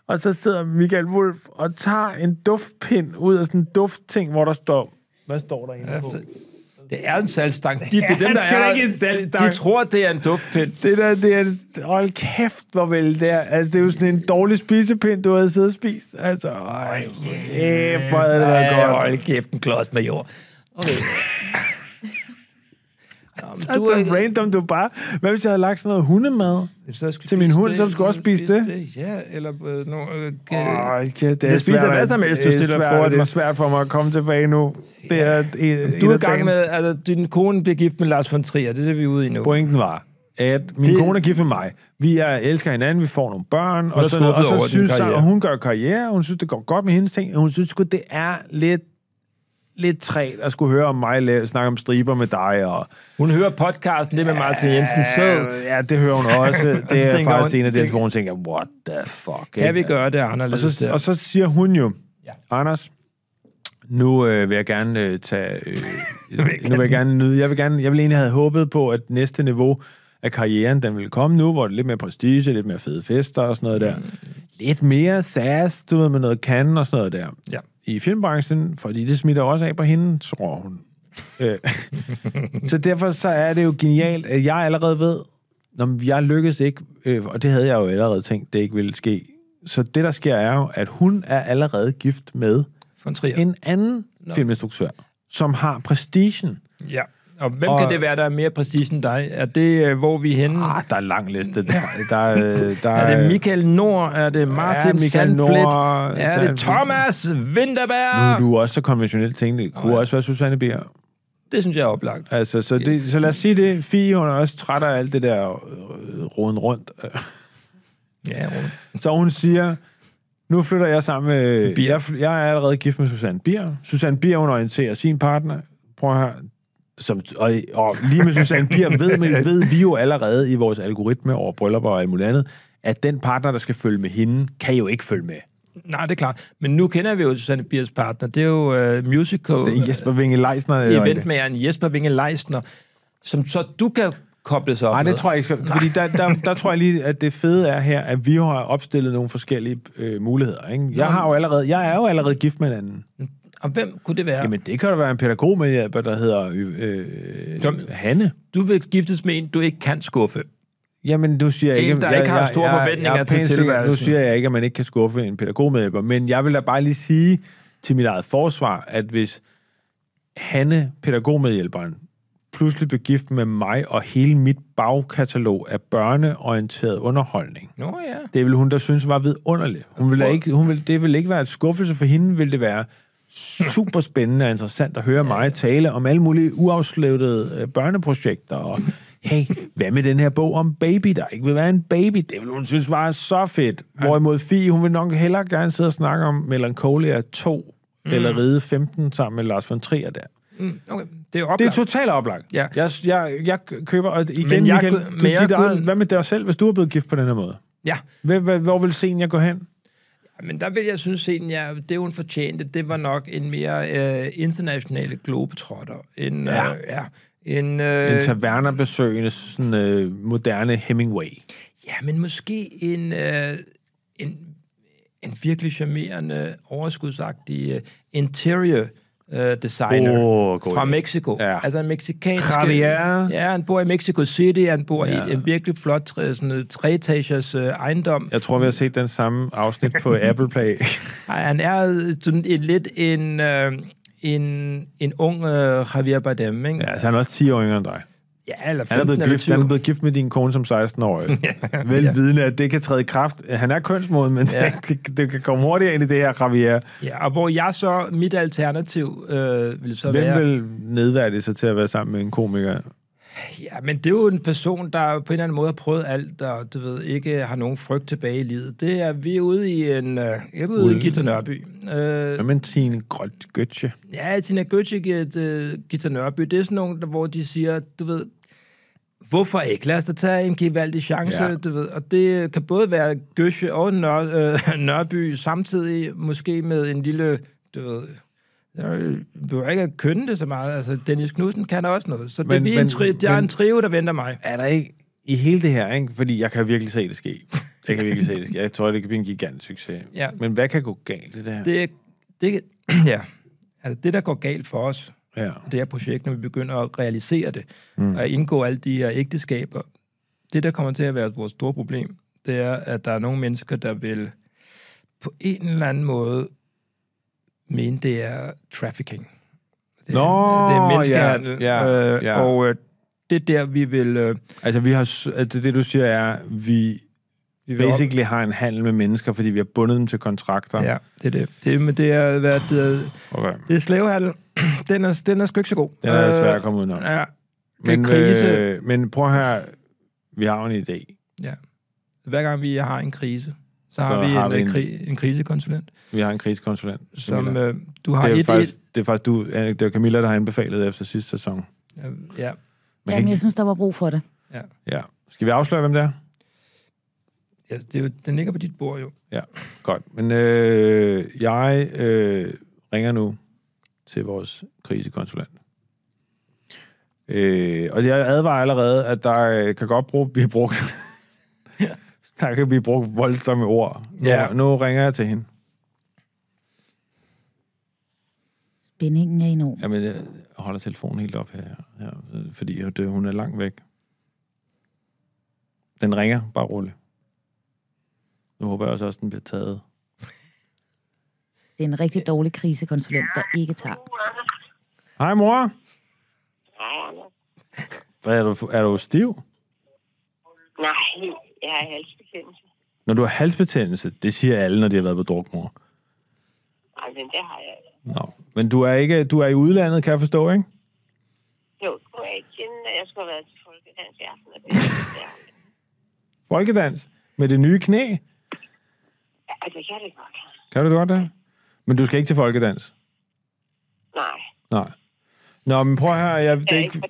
B: og så sidder Michael Wolf og tager en duftpind ud af sådan en duftting, hvor der står... Hvad står der egentlig på?
A: Det er en salgstang. De, det er dem, der er,
B: ikke en
A: de,
B: salgstang.
A: de tror, det er en duftpind.
B: Det der, det er... Hold kæft, hvor vel det er. Altså, det er jo sådan en dårlig spisepind, du havde siddet og spist. Altså, ej, kæft, hvor havde det været godt.
A: hold kæft, en klods med jord. Okay. (laughs) Nå, men
B: Du er så random, du bare... Hvad hvis jeg havde lagt sådan noget hundemad?
A: så skal
B: til min hund, så du skal også spise det?
A: Ja, eller øh, no, øh, øh,
B: kæft, det er
A: Jeg spiser
B: svært,
A: hvad som helst, du
B: det er
A: stiller
B: svært-
A: foran
B: Det er
A: mig.
B: svært for mig at komme tilbage nu. Det er et, et,
A: du er i gang med, altså, din kone bliver gift med Lars von Trier, det er det, vi er ude i nu.
B: Pointen var, at min
A: Det-
B: det... kone er gift med mig. Vi er, elsker hinanden, vi får nogle børn,
A: er
B: og, så, og, så synes, og hun gør karriere, hun synes, det går godt med hendes ting, og hun synes det er lidt lidt træt at skulle høre om mig lave, snakke om striber med dig. Og,
A: Hun hører podcasten, det med Martin Jensen Sæd.
B: Ja, det hører hun (laughs) også. Det er faktisk
A: hun,
B: en af
A: det-
B: hvor hun tænker, what the fuck.
A: Kan vi gøre det
B: og
A: anderledes
B: så,
A: der?
B: og så siger hun jo,
A: Ja.
B: Anders, nu øh, vil jeg gerne øh, tage... (laughs) Øh, nu vil jeg gerne nyde... Jeg vil, gerne, jeg vil egentlig have håbet på, at næste niveau af karrieren, den vil komme nu, hvor det er lidt mere prestige, lidt mere fede fester og sådan noget der. Lidt mere sass, du ved, med noget kan og sådan noget der.
A: Ja.
B: I filmbranchen, fordi det smitter også af på hende, tror hun. Øh, så derfor så er det jo genialt, at jeg allerede ved, når jeg lykkes ikke, øh, og det havde jeg jo allerede tænkt, det ikke ville ske. Så det, der sker, er jo, at hun er allerede gift med en anden no. filminstruktør, som har prestigen.
A: Ja. Og hvem
B: Og-
A: kan det være, der er mere prestige end dig? Er det, øh, hvor vi er henne?
B: Ah, der er lang liste. Der, (laughs) der, er- der
A: Er det Michael Nord? Er det Martin
B: ja, Michael
A: Sandflet?
B: Nord,
A: er det Thomas
B: Nu
A: Winterberg?
B: er du også så konventionelt tænkt. Det kunne også være Susanne Bier.
A: Det synes jeg er oplagt.
B: Altså, så, det, så lad os sige det. Fie, hun er også træt af alt det der øh, roden rundt.
A: Ja, Rune.
B: Så hun siger, nu flytter jeg sammen med...
A: Bier.
B: Jeg, jeg er allerede gift med Susanne Bier. Susanne Bier, hun orienterer sin partner. Prøv at høre. Som, og, og lige med Susanne Bier ved, men, (laughs) ved vi jo allerede i vores algoritme over bryllupper og alt muligt andet, at den partner, der skal følge med hende, kan jo ikke følge med.
A: Nej, det er klart. Men nu kender vi jo Susanne Biers partner. Det er jo uh, musical
B: Det er Jesper Winge Leisner.
A: eventmageren Jesper Winge Leisner, som så du kan kobles op
B: Nej,
A: med.
B: det tror jeg ikke. Fordi der, der, der tror jeg lige, at det fede er her, at vi har opstillet nogle forskellige øh, muligheder. Ikke? Jeg, har jo allerede, jeg er jo allerede gift med en anden.
A: Og hvem kunne det være?
B: Jamen, det kan jo være en pædagogmedhjælper, der hedder øh,
A: Som-
B: Hanne.
A: Du vil giftes med en, du ikke kan skuffe.
B: Jamen, du siger
A: En,
B: ikke...
A: der ikke har store forventninger
B: jeg, er
A: til tilværelsen.
B: Nu siger jeg ikke, at man ikke kan skuffe en pædagogmedhjælper, men jeg vil da bare lige sige til mit eget forsvar, at hvis Hanne, pædagogmedhjælperen, pludselig blev gift med mig og hele mit bagkatalog af børneorienteret underholdning,
A: Nå ja.
B: det ville hun da synes var vidunderligt. Hun ville da ikke, hun ville, det ville ikke være et skuffelse for hende, ville det være super spændende og interessant at høre mig tale om alle mulige uafsluttede øh, børneprojekter. Og hey, hvad med den her bog om baby, der ikke vil være en baby? Det vil hun synes var så fedt. Hvorimod Fie, hun vil nok hellere gerne sidde og snakke om Melancholia 2 mm. eller Ride 15 sammen med Lars von Trier der.
A: Mm, okay. Det er jo
B: Det er
A: oplagt.
B: totalt oplagt.
A: Ja.
B: Jeg, jeg, jeg køber, og igen,
A: Men jeg
B: Michael, du,
A: men jeg
B: dit eget-
A: kunne-
B: hvad med dig selv, hvis du er blevet gift på den her måde?
A: Ja,
B: Hvor, hvor, vil scenen gå hen?
A: Men der vil jeg synes, at ja, det hun fortjente, det var nok en mere øh, internationale globetrotter. En,
B: Ja.
A: øh, ja, en, øh,
B: En tavernerbesøgende, sådan øh, moderne Hemingway.
A: ja, men måske en, øh, en, en virkelig charmerende, overskudsagtig øh, interior øh, designer
B: Åh, god
A: fra. Mexico.
B: Ja.
A: Altså en mexikansk...
B: Javier.
A: Ja, han bor i Mexico City, han bor
B: Ja.
A: i en virkelig flot sådan noget, treetagers øh, ejendom.
B: Jeg tror, vi har set den samme afsnit på (laughs) Apple Play. (laughs)
A: Ej, han er sådan en, lidt en, øh, en, en ung øh, Javier Bardem, ikke?
B: Ja, altså, han er også 10 år yngre end dig.
A: Ja, eller 15
B: Han er blevet
A: eller
B: gift, han er
A: 20.
B: blevet gift med din kone som 16-årig. (laughs) Velvidende, at det kan træde i kraft. Han er kønsmoden, men
A: Ja. (laughs)
B: det, det kan komme hurtigere ind i det her, Javier.
A: Ja, og hvor jeg så, mit alternativ øh, vil så
B: Hvem
A: være...
B: vil nedværdige sig til at være sammen med en komiker?
A: Ja, men det er jo en person, der på en eller anden måde har prøvet alt, og du ved, ikke har nogen frygt tilbage i livet. Det er, vi er ude i en, øh, jeg er ude i
B: Ulden.
A: Gita Nørby. Øh,
B: Hvad med Tine Grøt Gøtje?
A: ja, Tina Götze, uh, Gita Nørby, det er sådan nogle, der, hvor de siger, du ved, hvorfor ikke? Lad os da tage en gevaldig chance,
B: Ja.
A: du ved. Og det kan både være Gøsje og Nør, øh, (laughs) Nørby samtidig, måske med en lille, du ved, jeg behøver ikke at kønne det så meget. Altså, Dennis Knudsen kan også noget. Så det
B: Men-
A: men,
B: men-
A: en tri- der er
B: men-
A: en trio, der venter mig.
B: Er der ikke i hele det her, ikke? fordi jeg kan virkelig se det ske. Jeg kan virkelig se det ske. Jeg tror, det kan blive en gigantisk succes.
A: Ja.
B: Men hvad kan gå galt i det her?
A: Det, det, (clears throat) ja. Altså, det, der går galt for os,
B: Ja.
A: det her projekt, når vi begynder at realisere det, mm. og indgå alle de her ægteskaber, det, der kommer til at være vores store problem, det er, at der er nogle mennesker, der vil på en eller anden måde mene, det er trafficking. Det er,
B: Nå,
A: det er menneskehandel.
B: ja, ja,
A: øh,
B: ja.
A: Og øh, det er der, vi vil... Øh,
B: Altså, vi har, det, det du siger er, vi
A: vi vil op-
B: basically har en handel med mennesker, fordi vi har bundet dem til kontrakter.
A: Ja, det er det. Det, men det er, hvad det er,
B: Okay.
A: det er slavehandel. (clears throat) Den er, den er sgu ikke så god.
B: Den er
A: Øh,
B: svært at komme udenom.
A: Ja,
B: Men,
A: krise.
B: øh, men prøv her, vi har jo en idé.
A: Ja. Hver gang vi har en krise, så har
B: Så
A: vi
B: har
A: en,
B: vi
A: en,
B: en-
A: kri- en krisekonsulent,
B: Vi har en krisekonsulent.
A: som øh, du har
B: det, er
A: et,
B: faktisk,
A: et,
B: det er faktisk du, øh, det er Camilla, der har anbefalet efter sidste sæson.
A: øh, ja,
B: Man
C: Jamen, jeg synes, der var brug for det.
A: ja.
B: Ja. Skal vi afsløre, hvem det er?
A: ja det er jo, den ligger på dit bord jo.
B: Ja, godt. Men øh, jeg øh, ringer nu til vores krisekonsulent. Øh, og jeg advarer allerede, at der øh, kan godt bruge, blive brugt... (laughs) der kan blive brugt voldsomme ord. Nu,
A: Ja.
B: nu ringer jeg til hende.
C: Spændingen er enorm.
B: Jamen, jeg holder telefonen helt op her, her fordi det, hun er langt væk. Den ringer, bare roligt. Nu håber jeg også, at den bliver taget.
C: Det er en rigtig dårlig krisekonsulent, der ikke tager.
B: Hej, mor. Hvad er du, er du stiv?
D: Nej, jeg har halsbetændelse.
B: Når du har halsbetændelse, det siger alle, når de har været på drukmor.
D: Nej, men det har jeg.
B: Nå. Men du er, ikke, du er i udlandet, kan jeg forstå, ikke?
D: Jo, nu er jeg ikke at jeg skulle have været til folkedans i aften. Og det.
B: Folkedans. Med det nye knæ.
D: Ja, det kan det godt.
B: Kan du det godt det? Men du skal ikke til folkedans?
D: Nej,
B: Nej. Nå, men prøv her. Jeg, det
D: jeg
B: er
D: er ikke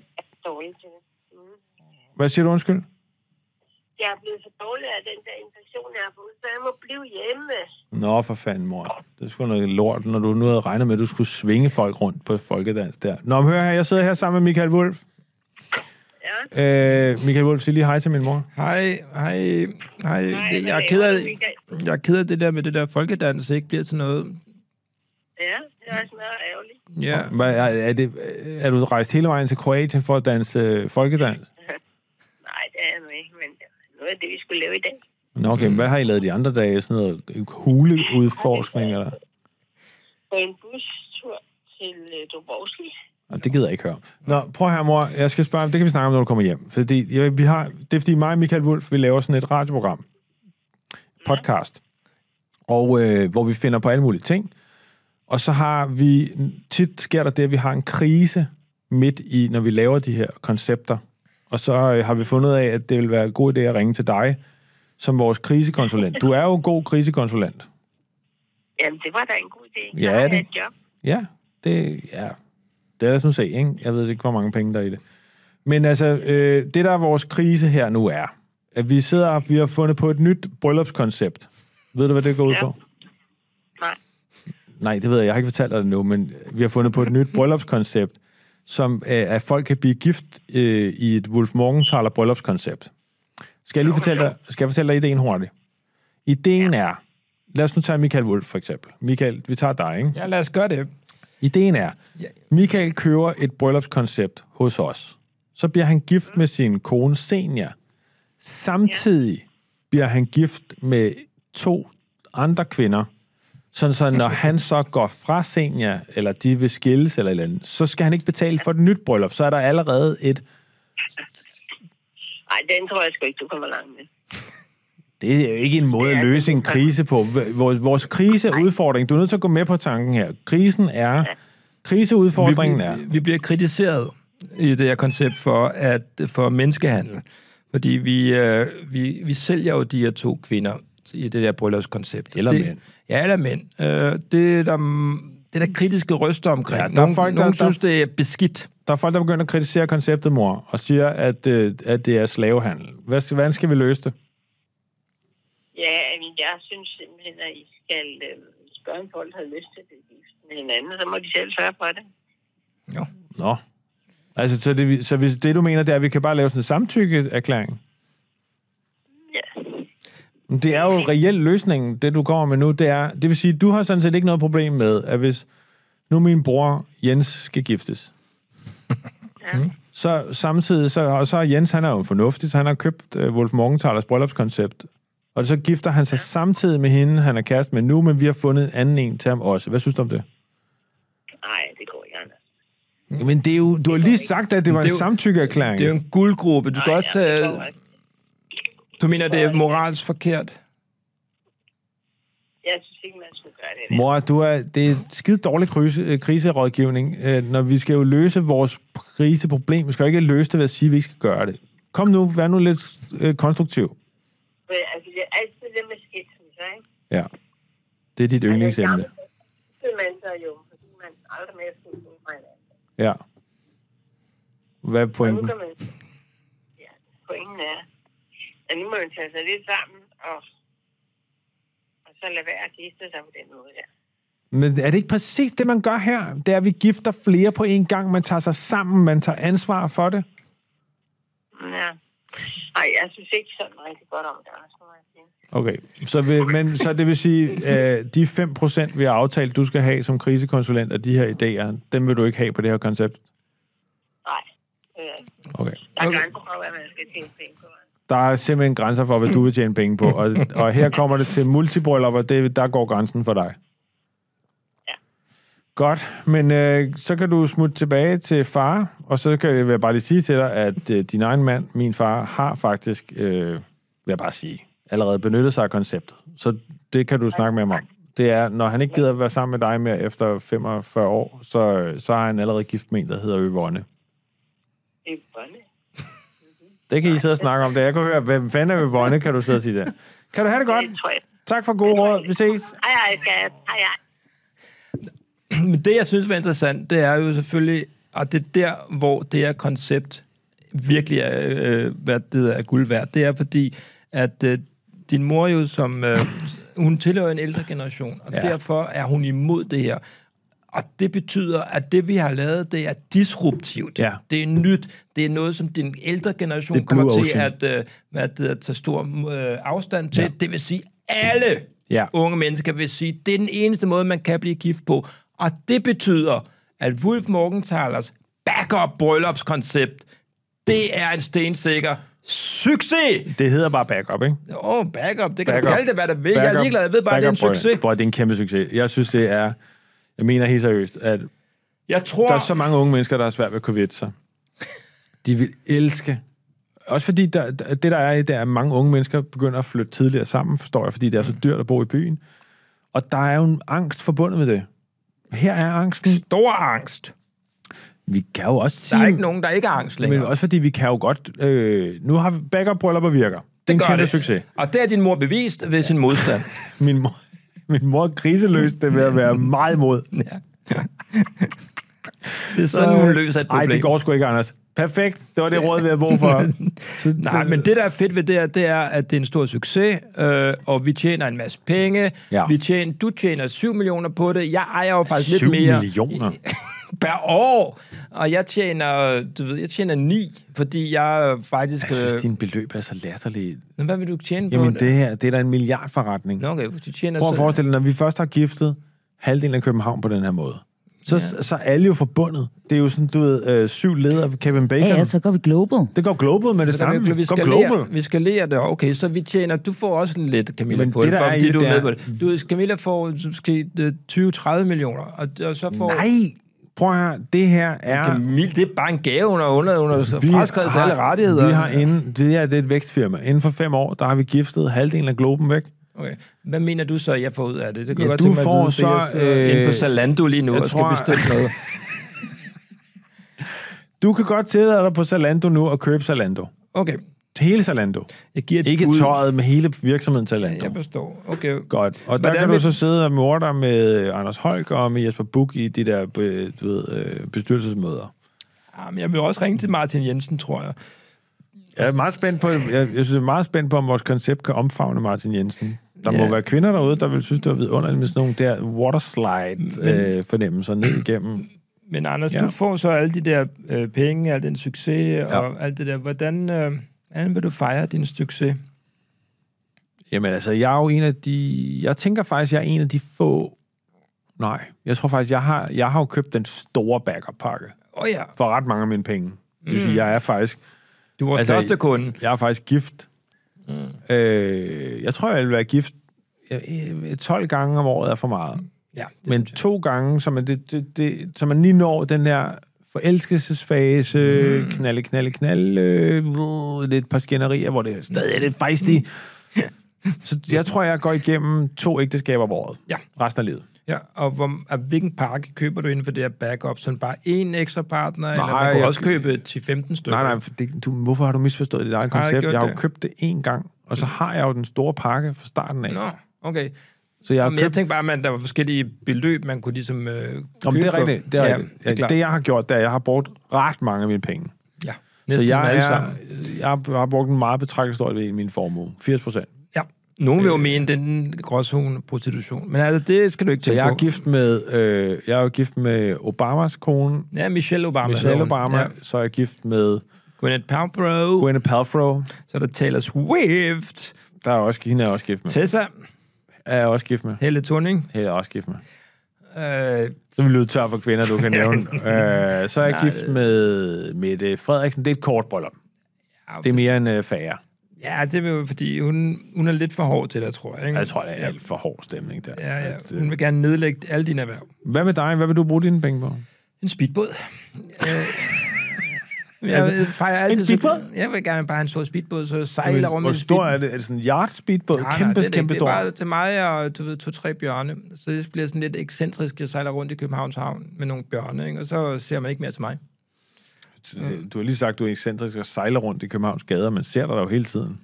D: dårlig til det. Mm.
B: Hvad siger du, undskyld?
D: Jeg er blevet for dårlig af den der infektion, jeg har fået, så jeg må blive hjemme.
B: Nå, for fanden, mor. Det er sgu noget lort, når du nu havde regnet med, at du skulle svinge folk rundt på folkedans der. Nå, men hør her. Jeg sidder her sammen med Michael Wolf.
D: Ja.
B: Øh, Michael Wolf, sig lige hej til min mor.
A: Hej, hej, hej.
D: Nej,
A: jeg, er ked af, jeg er ked af det der med det der folkedans, ikke bliver til noget.
D: Ja, det er også noget ærgerligt.
A: Ja,
B: Hvad, er, er, det, er du rejst hele vejen til Kroatien for at danse øh, folkedans? (laughs)
D: Nej, det er jeg nu ikke, men det er noget af det, vi skulle lave i dag.
B: Nå, okay. Mm. Hvad har I lavet de andre dage? Sådan noget huleudforskning, eller?
D: På en bustur til Dobrovski.
B: Nå, det gider jeg ikke høre. Nå, prøv her, mor. Jeg skal spørge, det kan vi snakke om, når du kommer hjem. Fordi, ja, vi har, det er fordi mig og Michael Wolf, vi laver sådan et radioprogram. Podcast. Og øh, hvor vi finder på alle mulige ting. Og så har vi, tit sker der det, at vi har en krise midt i, når vi laver de her koncepter. Og så øh, har vi fundet af, at det vil være en god idé at ringe til dig som vores krisekonsulent. Du er jo en god krisekonsulent.
D: Jamen, det var da en god idé.
B: Ja,
D: jeg
B: det-
D: et job.
B: Ja, det, ja. det er lad os nu se, ikke? Jeg ved ikke, hvor mange penge der er i det. Men altså, øh, det der er vores krise her nu er, at vi sidder vi har fundet på et nyt bryllupskoncept. Ved du, hvad det går ud
D: Ja.
B: på?
D: Nej.
B: Nej, det ved jeg. Jeg har ikke fortalt dig det nu, men vi har fundet på et nyt (laughs) bryllupskoncept, som øh, at folk kan blive gift øh, i et Wolf Morgenthaler bryllupskoncept. Skal jeg lige fortælle dig, skal jeg fortælle dig ideen hurtigt? Ideen er, lad os nu tage Michael Wolf for eksempel. Michael, vi tager dig, ikke?
A: Ja, lad os gøre det.
B: Ideen er,
A: Ja.
B: Michael køber et bryllupskoncept hos os. Så bliver han gift med sin kone Senja. Samtidig bliver han gift med to andre kvinder. Sådan så når (laughs) han så går fra Senja, eller de vil skilles eller eller andet, så skal han ikke betale for et nyt bryllup. Så er der allerede et...
D: Nej, den tror jeg sgu ikke, du kommer langt med. (laughs)
B: Det er jo ikke en måde at løse en krise på. Vores, vores kriseudfordring, du er nødt til at gå med på tanken her. Krisen er... Kriseudfordringen er...
A: vi, vi bliver kritiseret i det her koncept for, at, for menneskehandel. Fordi vi, øh, vi, vi sælger jo de her to kvinder i det der bryllupskoncept.
B: Eller
A: det,
B: mænd.
A: Ja, eller mænd. Øh, det, er der, det er der kritiske røster omkring.
B: Ja, der er
A: nogle
B: folk, der-
A: nogle
B: der-
A: synes, det er beskidt.
B: Der er folk, der begynder at kritisere konceptet, mor, og siger, at, øh, at det er slavehandel. Hvad skal, hvordan skal vi løse det?
D: Ja, jeg synes simpelthen, at I skal øh, spørge, om folk har lyst til det gift med hinanden, så må de selv sørge for det.
A: Jo.
B: Nå. Altså, så, det, så hvis det, du mener, det er, at vi kan bare lave sådan en samtykkeerklæring?
D: Ja.
B: Det er jo reelt løsningen, det du kommer med nu. Det, er, det vil sige, du har sådan set ikke noget problem med, at hvis nu min bror Jens skal giftes,
D: ja.
B: så samtidig, så, og så er Jens, han er jo fornuftig, så han har købt uh, Wolf Morgenthalers bryllupskoncept. Og så gifter han sig samtidig med hende, han er kæreste med nu, men vi har fundet en anden en til ham også. Hvad synes du om det?
D: Nej, det går ikke, Anders.
B: Men det er jo, du har lige sagt, at det var
A: Det
B: en
A: jo-
B: samtykkeerklæring.
A: Det er jo en guldgruppe. Du kan
D: Nej,
A: også
D: ja, det går
A: tage... Du mener, det er moralsk forkert?
D: Jeg synes ikke, man skulle gøre det. der.
B: Mor, du er, det er skide dårlig krise, øh, kriserådgivning, øh, når vi skal jo løse vores kriseproblem. Vi skal jo ikke løse det ved at sige, at vi ikke skal gøre det. Kom nu, vær nu lidt øh, konstruktiv.
D: Men, altså, det er altid det med skilsmisser, ikke?
B: Ja. Det er dit yndlingsemne.
D: Altså, Det man så jo, fordi man aldrig mere skulle finde fra hinanden.
B: Ja. Hvad er pointen?
D: Ja, pointen er, at nu må man tage sig lidt sammen, og, og så lade være at gifte sig på den måde der.
B: Men er det ikke præcis det, man gør her? Det er, at vi gifter flere på en gang. Man tager sig sammen, man tager ansvar for det.
D: Ja. Nej, jeg synes ikke sådan rigtig godt om det.
B: Okay, så, vil, men, så det vil sige, at de 5%, vi har aftalt, du skal have som krisekonsulent af de her idéer, dem vil du ikke have på det her koncept?
D: Nej, det er ikke.
B: Okay.
D: Der er
A: Okay.
D: grænser for, hvad man skal penge på.
B: Der er simpelthen grænser for, hvad du vil tjene penge på. Og, og her kommer det til multibryllupper, det, der går grænsen for dig.
D: Ja.
B: Godt, men øh, så kan du smutte tilbage til far, og så kan jeg bare lige sige til dig, at øh, din egen mand, min far, har faktisk, øh, vil jeg bare sige, allerede benyttet sig af konceptet. Så det kan du snakke med ham om. Det er, når han ikke gider at være sammen med dig mere efter 45 år, så, så har han allerede gift med en, der hedder
D: er bonde.
B: Det kan I sidde og snakke om. Det jeg kan høre, hvem fanden er Yvonne, kan du sidde og sige der. Kan du have det godt?
D: Det tror jeg.
B: Tak for god råd. Vi ses.
D: Hej, hej, skat. Hej, hej. (clears throat)
A: Men det, jeg synes var interessant, det er jo selvfølgelig, og det er der, hvor det her koncept virkelig er, øh, hvad det er guld værd. Det er fordi, at øh, din mor jo som, øh, hun tilhører en ældre generation, og
B: ja.
A: derfor er hun imod det her. Og det betyder, at det, vi har lavet, det er disruptivt.
B: Ja.
A: Det er nyt. Det er noget, som den ældre generation
B: er
A: kommer til
B: Ocean.
A: at, øh, det, at tage stor øh, afstand til.
B: Ja.
A: Det vil sige, alle
B: Ja.
A: unge mennesker vil sige, det er den eneste måde, man kan blive gift på. Og det betyder, at Wolf Morgenthalers backup bryllupskoncept, det er en stensikker succes!
B: Det hedder bare backup, ikke?
A: Åh, oh, backup, det kan
B: Backup.
A: du kalde det, hvad du vil. Jeg er
B: Backup-
A: ligeglad, jeg ved bare, det er en
B: backup,
A: succes.
B: Bror, det er en kæmpe succes. Jeg synes, det er... Jeg mener helt seriøst, at
A: Jeg tror...
B: der er så mange unge mennesker, der er svært ved at covid sig. De vil elske... Også fordi der, det, der er det er, at mange unge mennesker begynder at flytte tidligere sammen, forstår jeg, fordi det er så dyrt at bo i byen. Og der er jo en angst forbundet med det. Her er angsten.
A: Stor angst.
B: Vi kan jo også
A: Der
B: sige...
A: er ikke nogen, der ikke er angst
B: Men
A: længere.
B: også fordi vi kan jo godt... Øh, nu har vi backup bryllupper virker. Det er en kæmpe
A: det.
B: succes.
A: Og det er din mor bevist ved sin modstand. (laughs)
B: Min mor, (laughs) min mor er kriseløs, det vil jeg være meget imod.
A: ja. Det er sådan, hun løser et
B: Nej,
A: problem.
B: det går sgu ikke, Anders. Perfekt. Det var det råd, vi havde brug for. (laughs) Så,
A: Nej, men det, der er fedt ved det her, det er, at det er en stor succes, øh, og vi tjener en masse penge.
B: Ja.
A: Vi tjener, du tjener 7 millioner på det. Jeg ejer jo faktisk lidt mere.
B: millioner? (laughs)
A: per år. Og jeg tjener, du ved, jeg tjener 9, fordi jeg faktisk...
B: Jeg synes,
A: Øh,
B: din beløb er så latterlige.
A: Nå, hvad vil du tjene
B: Jamen,
A: på
B: det her, det er da en milliardforretning.
A: Nå, okay, du tjener
B: Prøv at
A: så-
B: forestille dig, når vi først har giftet halvdelen af København på den her måde, så, ja. så er alle jo forbundet. Det er jo sådan, du ved, øh, syv ledere af Kevin Bacon.
C: Ja, ja, så går vi global.
B: Det går global med det
A: Så
B: samme.
A: vi, vi,
B: Det går
A: skalerer,
B: global.
A: vi skalerer det. Okay, så vi tjener... Du får også lidt, Camilla,
B: Men
A: på
B: det,
A: det,
B: der er
A: fordi du
B: det
A: er med på det. Du, Camilla får måske øh, 20-30 millioner, og, og så får...
B: Nej, prøv her. Det her er...
A: Camille, det er bare en gave under, under, under fraskrevet alle rettigheder.
B: Vi har inden, det her det er et vækstfirma. Inden for fem år, der har vi giftet halvdelen af globen væk.
A: Okay. Hvad mener du så, jeg får ud af det? Det kan
B: Ja,
A: godt
B: du
A: tænke mig at
B: får
A: vide,
B: så, øh,
A: inde på Zalando lige nu
B: jeg
A: og skal
B: tror-
A: bestille noget. (laughs) (laughs)
B: Du kan godt tillade dig på Zalando nu og købe Zalando.
A: Okay,
B: Hele Zalando.
A: jeg giver
B: Ikke
A: bud.
B: tøjet med hele virksomheden
A: Ja,
B: Zalando.
A: jeg forstår. Okay.
B: Godt. Og der
A: Hvordan
B: kan du
A: vil-
B: så sidde og morde med Anders Holk og med Jesper Buch i de der øh, du ved, øh, bestyrelsesmøder.
A: Ja, men jeg vil også ringe til Martin Jensen, tror jeg.
B: Jeg er meget spændt på, jeg, jeg synes, jeg er meget spændt på, om vores koncept kan omfavne Martin Jensen. Der
A: Ja.
B: må være kvinder derude, der vil synes, det var vidunderligt med sådan nogle der waterslide øh, ned igennem.
A: Men Anders,
B: Ja.
A: ja. du får så alle de der øh, penge, al den succes ja. og alt det der. Hvordan, øh, hvordan vil du fejre din succes?
B: Jamen altså, jeg er jo en af de... Jeg tænker faktisk, jeg er en af de få... Nej, jeg tror faktisk, jeg har, jeg har jo købt den store backup-pakke
A: Åh oh, ja,
B: for ret mange af mine penge. Det vil sige, jeg er faktisk...
A: du er vores
B: Altså,
A: største kunde.
B: Jeg er faktisk gift. Mm. Øh, jeg tror, jeg vil være gift øh, 12 gange om året er for meget.
A: Ja, det
B: Men to gange, så man, det, det, det, så man lige når den der forelskelsesfase, mm. knalle, knalle, knalle, øh, lidt par skænderier, hvor det er stadig er lidt fejstigt. så jeg tror, jeg går igennem to ægteskaber om året.
A: Ja.
B: Resten af livet.
A: Ja, og hvor, af hvilken pakke køber du inden for det her backup? Sådan bare én ekstra partner, eller man kunne
B: jeg-
A: også købe 10-15 stykker?
B: Nej, nej, for det, du, hvorfor har du misforstået
A: Har jeg
B: koncept?
A: gjort
B: Jeg har jo
A: det?
B: købt det én gang, og så har jeg jo den store pakke fra starten af.
A: Nå, okay.
B: Så jeg
A: Jamen, jeg
B: købt
A: tænkte bare, at der var forskellige beløb, man kunne ligesom øh, købe
B: Om det er rigtigt. Det, er
A: ja,
B: rigtigt.
A: det er
B: det, jeg har gjort, det er, at jeg har brugt ret mange af mine penge.
A: ja,
B: Så jeg, er,
A: sammen.
B: jeg har- brugt en meget betragtelig del af min formue. 80 procent.
A: Ja. Nogle
B: Øh.
A: vil jo mene, den gråzone prostitution. Men altså, det skal du ikke
B: Så
A: tænke
B: jeg er
A: på.
B: gift med, øh, jeg er jo gift med Obamas kone,
A: Ja, Michelle Obama.
B: Michelle. Obama.
A: Ja.
B: Så er jeg gift med
A: Gwyneth Paltrow.
B: Gwyneth Paltrow.
A: Så er der Taylor Swift.
B: Der er også, hende er jeg også gift med.
A: Tessa.
B: Er også gift med.
A: Helle Thorning.
B: Hende er også gift med.
A: Øh,
B: Så vil vi lyde tør for kvinder, du kan (laughs) nævne. øh, så er jeg
A: Nej,
B: gift med Mette Frederiksen. Det er et kort bryllup. Det er mere en øh, færre.
A: ja, det er jo, fordi hun, hun er lidt for hård til det, tror jeg. Ikke?
B: Jeg tror, det er alt for hård stemning der.
A: Ja, ja.
B: At, øh,
A: Hun vil gerne nedlægge alle dine erhverv.
B: Hvad med dig? Hvad vil du bruge dine penge på?
A: En speedbåd. (laughs) (laughs) Jeg
B: Altså,
A: fejrer altid...
B: en speedbåd?
A: Jeg vil gerne bare have en stor speedbåd, så sejler rundt
B: Hvor
A: med en
B: stor er det? Er det sådan en yacht speedbåd?
A: Nej, nej,
B: Kæmpe,
A: det er det
B: kæmpe
A: ikke. Det er bare til mig og du ved, to-tre bjørne. Så det bliver sådan lidt ekscentrisk. Jeg sejler rundt i Københavns Havn med nogle bjørne, ikke? og så ser man ikke mere til mig.
B: Du har lige sagt, du er ekscentrisk og sejler rundt i Københavns gader, men ser dig der jo hele tiden.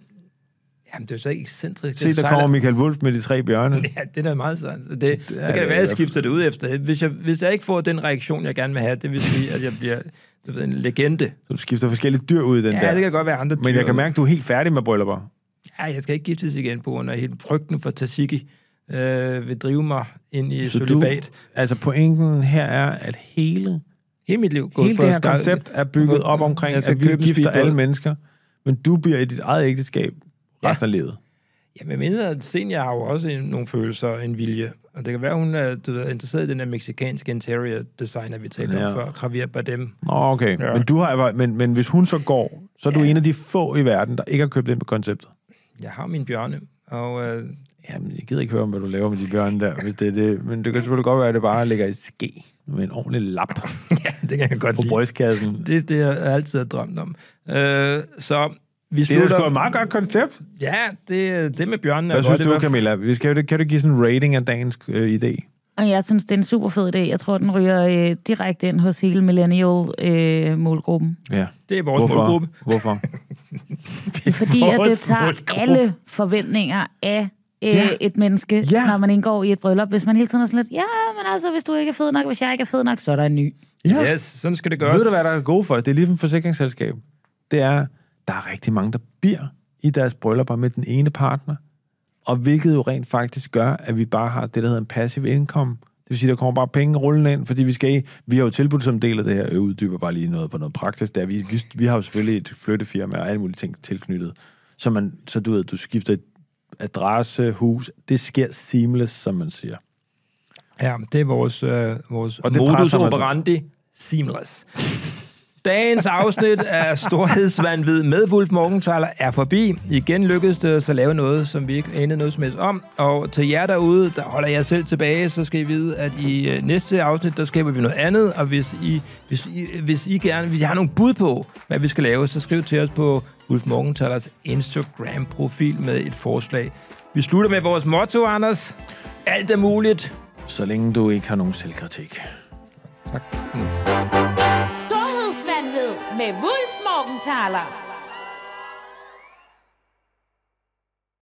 A: Jamen, det er så ikke ekscentrisk.
B: Se, der
A: sejler-
B: kommer Michael Wolf med de tre bjørne.
A: Ja, det er da meget sådan. Det, det, det kan det
B: det
A: være, at jeg skifter det ud efter. Hvis jeg, hvis jeg ikke får den reaktion, jeg gerne vil have, det vil sige, at jeg bliver du ved, en legende.
B: Så du skifter forskellige dyr ud i den
A: Ja,
B: der.
A: det kan godt være andre
B: Men jeg
A: dyr.
B: kan mærke, at du er helt færdig med bryllupper.
A: Ja, jeg skal ikke giftes igen på grund af hele frygten for Tasiki øh, vil drive mig ind i
B: Så du,
A: solibat.
B: altså pointen her er, at hele,
A: Hele mit liv
B: hele det her koncept er bygget op omkring, at vi gifter alle mennesker, men du bliver i dit eget ægteskab
A: Ja.
B: resten af livet.
A: Ja, men mindre, at Senior har jo også en, nogle følelser og en vilje. Og det kan være, hun er, du ved, interesseret i den der meksikanske interior designer, vi talte
B: Ja.
A: om før, Javier Bardem.
B: Nå, okay.
A: Ja.
B: Men, du har, men, men hvis hun så går, så er du
A: Ja.
B: en af de få i verden, der ikke har købt ind på konceptet.
A: Jeg har min bjørne, og øh,
B: Jamen, jeg gider ikke høre om, hvad du laver med de bjørne der, hvis det er det. Men det kan selvfølgelig godt være, at det bare ligger i ske med en ordentlig lap (laughs)
A: ja, det kan jeg godt
B: på
A: lide.
B: brystkassen.
A: Det, det har jeg altid har drømt om. Øh, så vi
B: Det er sgu et meget godt koncept.
A: Ja, det, det med bjørnen er
B: Hvad synes du. Camilla? Vi skal, jo- kan du give sådan en rating af dagens øh, idé?
C: Og jeg synes, det er en super fed idé. Jeg tror, den ryger øh, direkte ind hos hele millennial-målgruppen.
B: Ja.
A: Det er vores
B: Hvorfor?
A: målgruppe.
B: Hvorfor? (laughs)
C: Fordi at det tager
A: målgruppe.
C: alle forventninger af øh,
B: Ja.
C: et menneske,
B: Ja.
C: når man indgår i et bryllup. Hvis man hele tiden er sådan lidt, ja, men altså, hvis du ikke er fed nok, hvis jeg ikke er fed nok, så er der en ny.
B: Ja.
A: Yes, sådan skal det gøres.
B: Ved du, hvad der er gode for? Det er ligesom et forsikringsselskab. Det er, der er rigtig mange, der bliver i deres bryllupper med den ene partner. Og hvilket jo rent faktisk gør, at vi bare har det, der hedder en passive income. Det vil sige, der kommer bare penge rullende ind, fordi vi skal i, vi har jo tilbudt som del af det her, jeg uddyber bare lige noget på noget praktisk, der vi, vi, vi har jo selvfølgelig et flyttefirma og alle mulige ting tilknyttet. Så, man, så du ved, du skifter adresse, hus, det sker seamless, som man siger.
A: Ja, det er vores, øh, vores
B: Og det
A: modus operandi. Seamless. Dagens afsnit af Storhedsvandvid med Wolf Morgenthaler er forbi. Igen lykkedes det os at lave noget, som vi ikke anede noget som om. Og til jer derude, der holder jeg selv tilbage, så skal I vide, at i øh, næste afsnit, der skaber vi noget andet. Og hvis I, hvis I, hvis I gerne hvis I har nogle bud på, hvad vi skal lave, så skriv til os på Wolf Morgenthalers Instagram-profil med et forslag. Vi slutter med vores motto, Anders. Alt er muligt.
B: Så længe du ikke har nogen selvkritik.
A: Tak.
C: Storhedsvandved med Wulfs.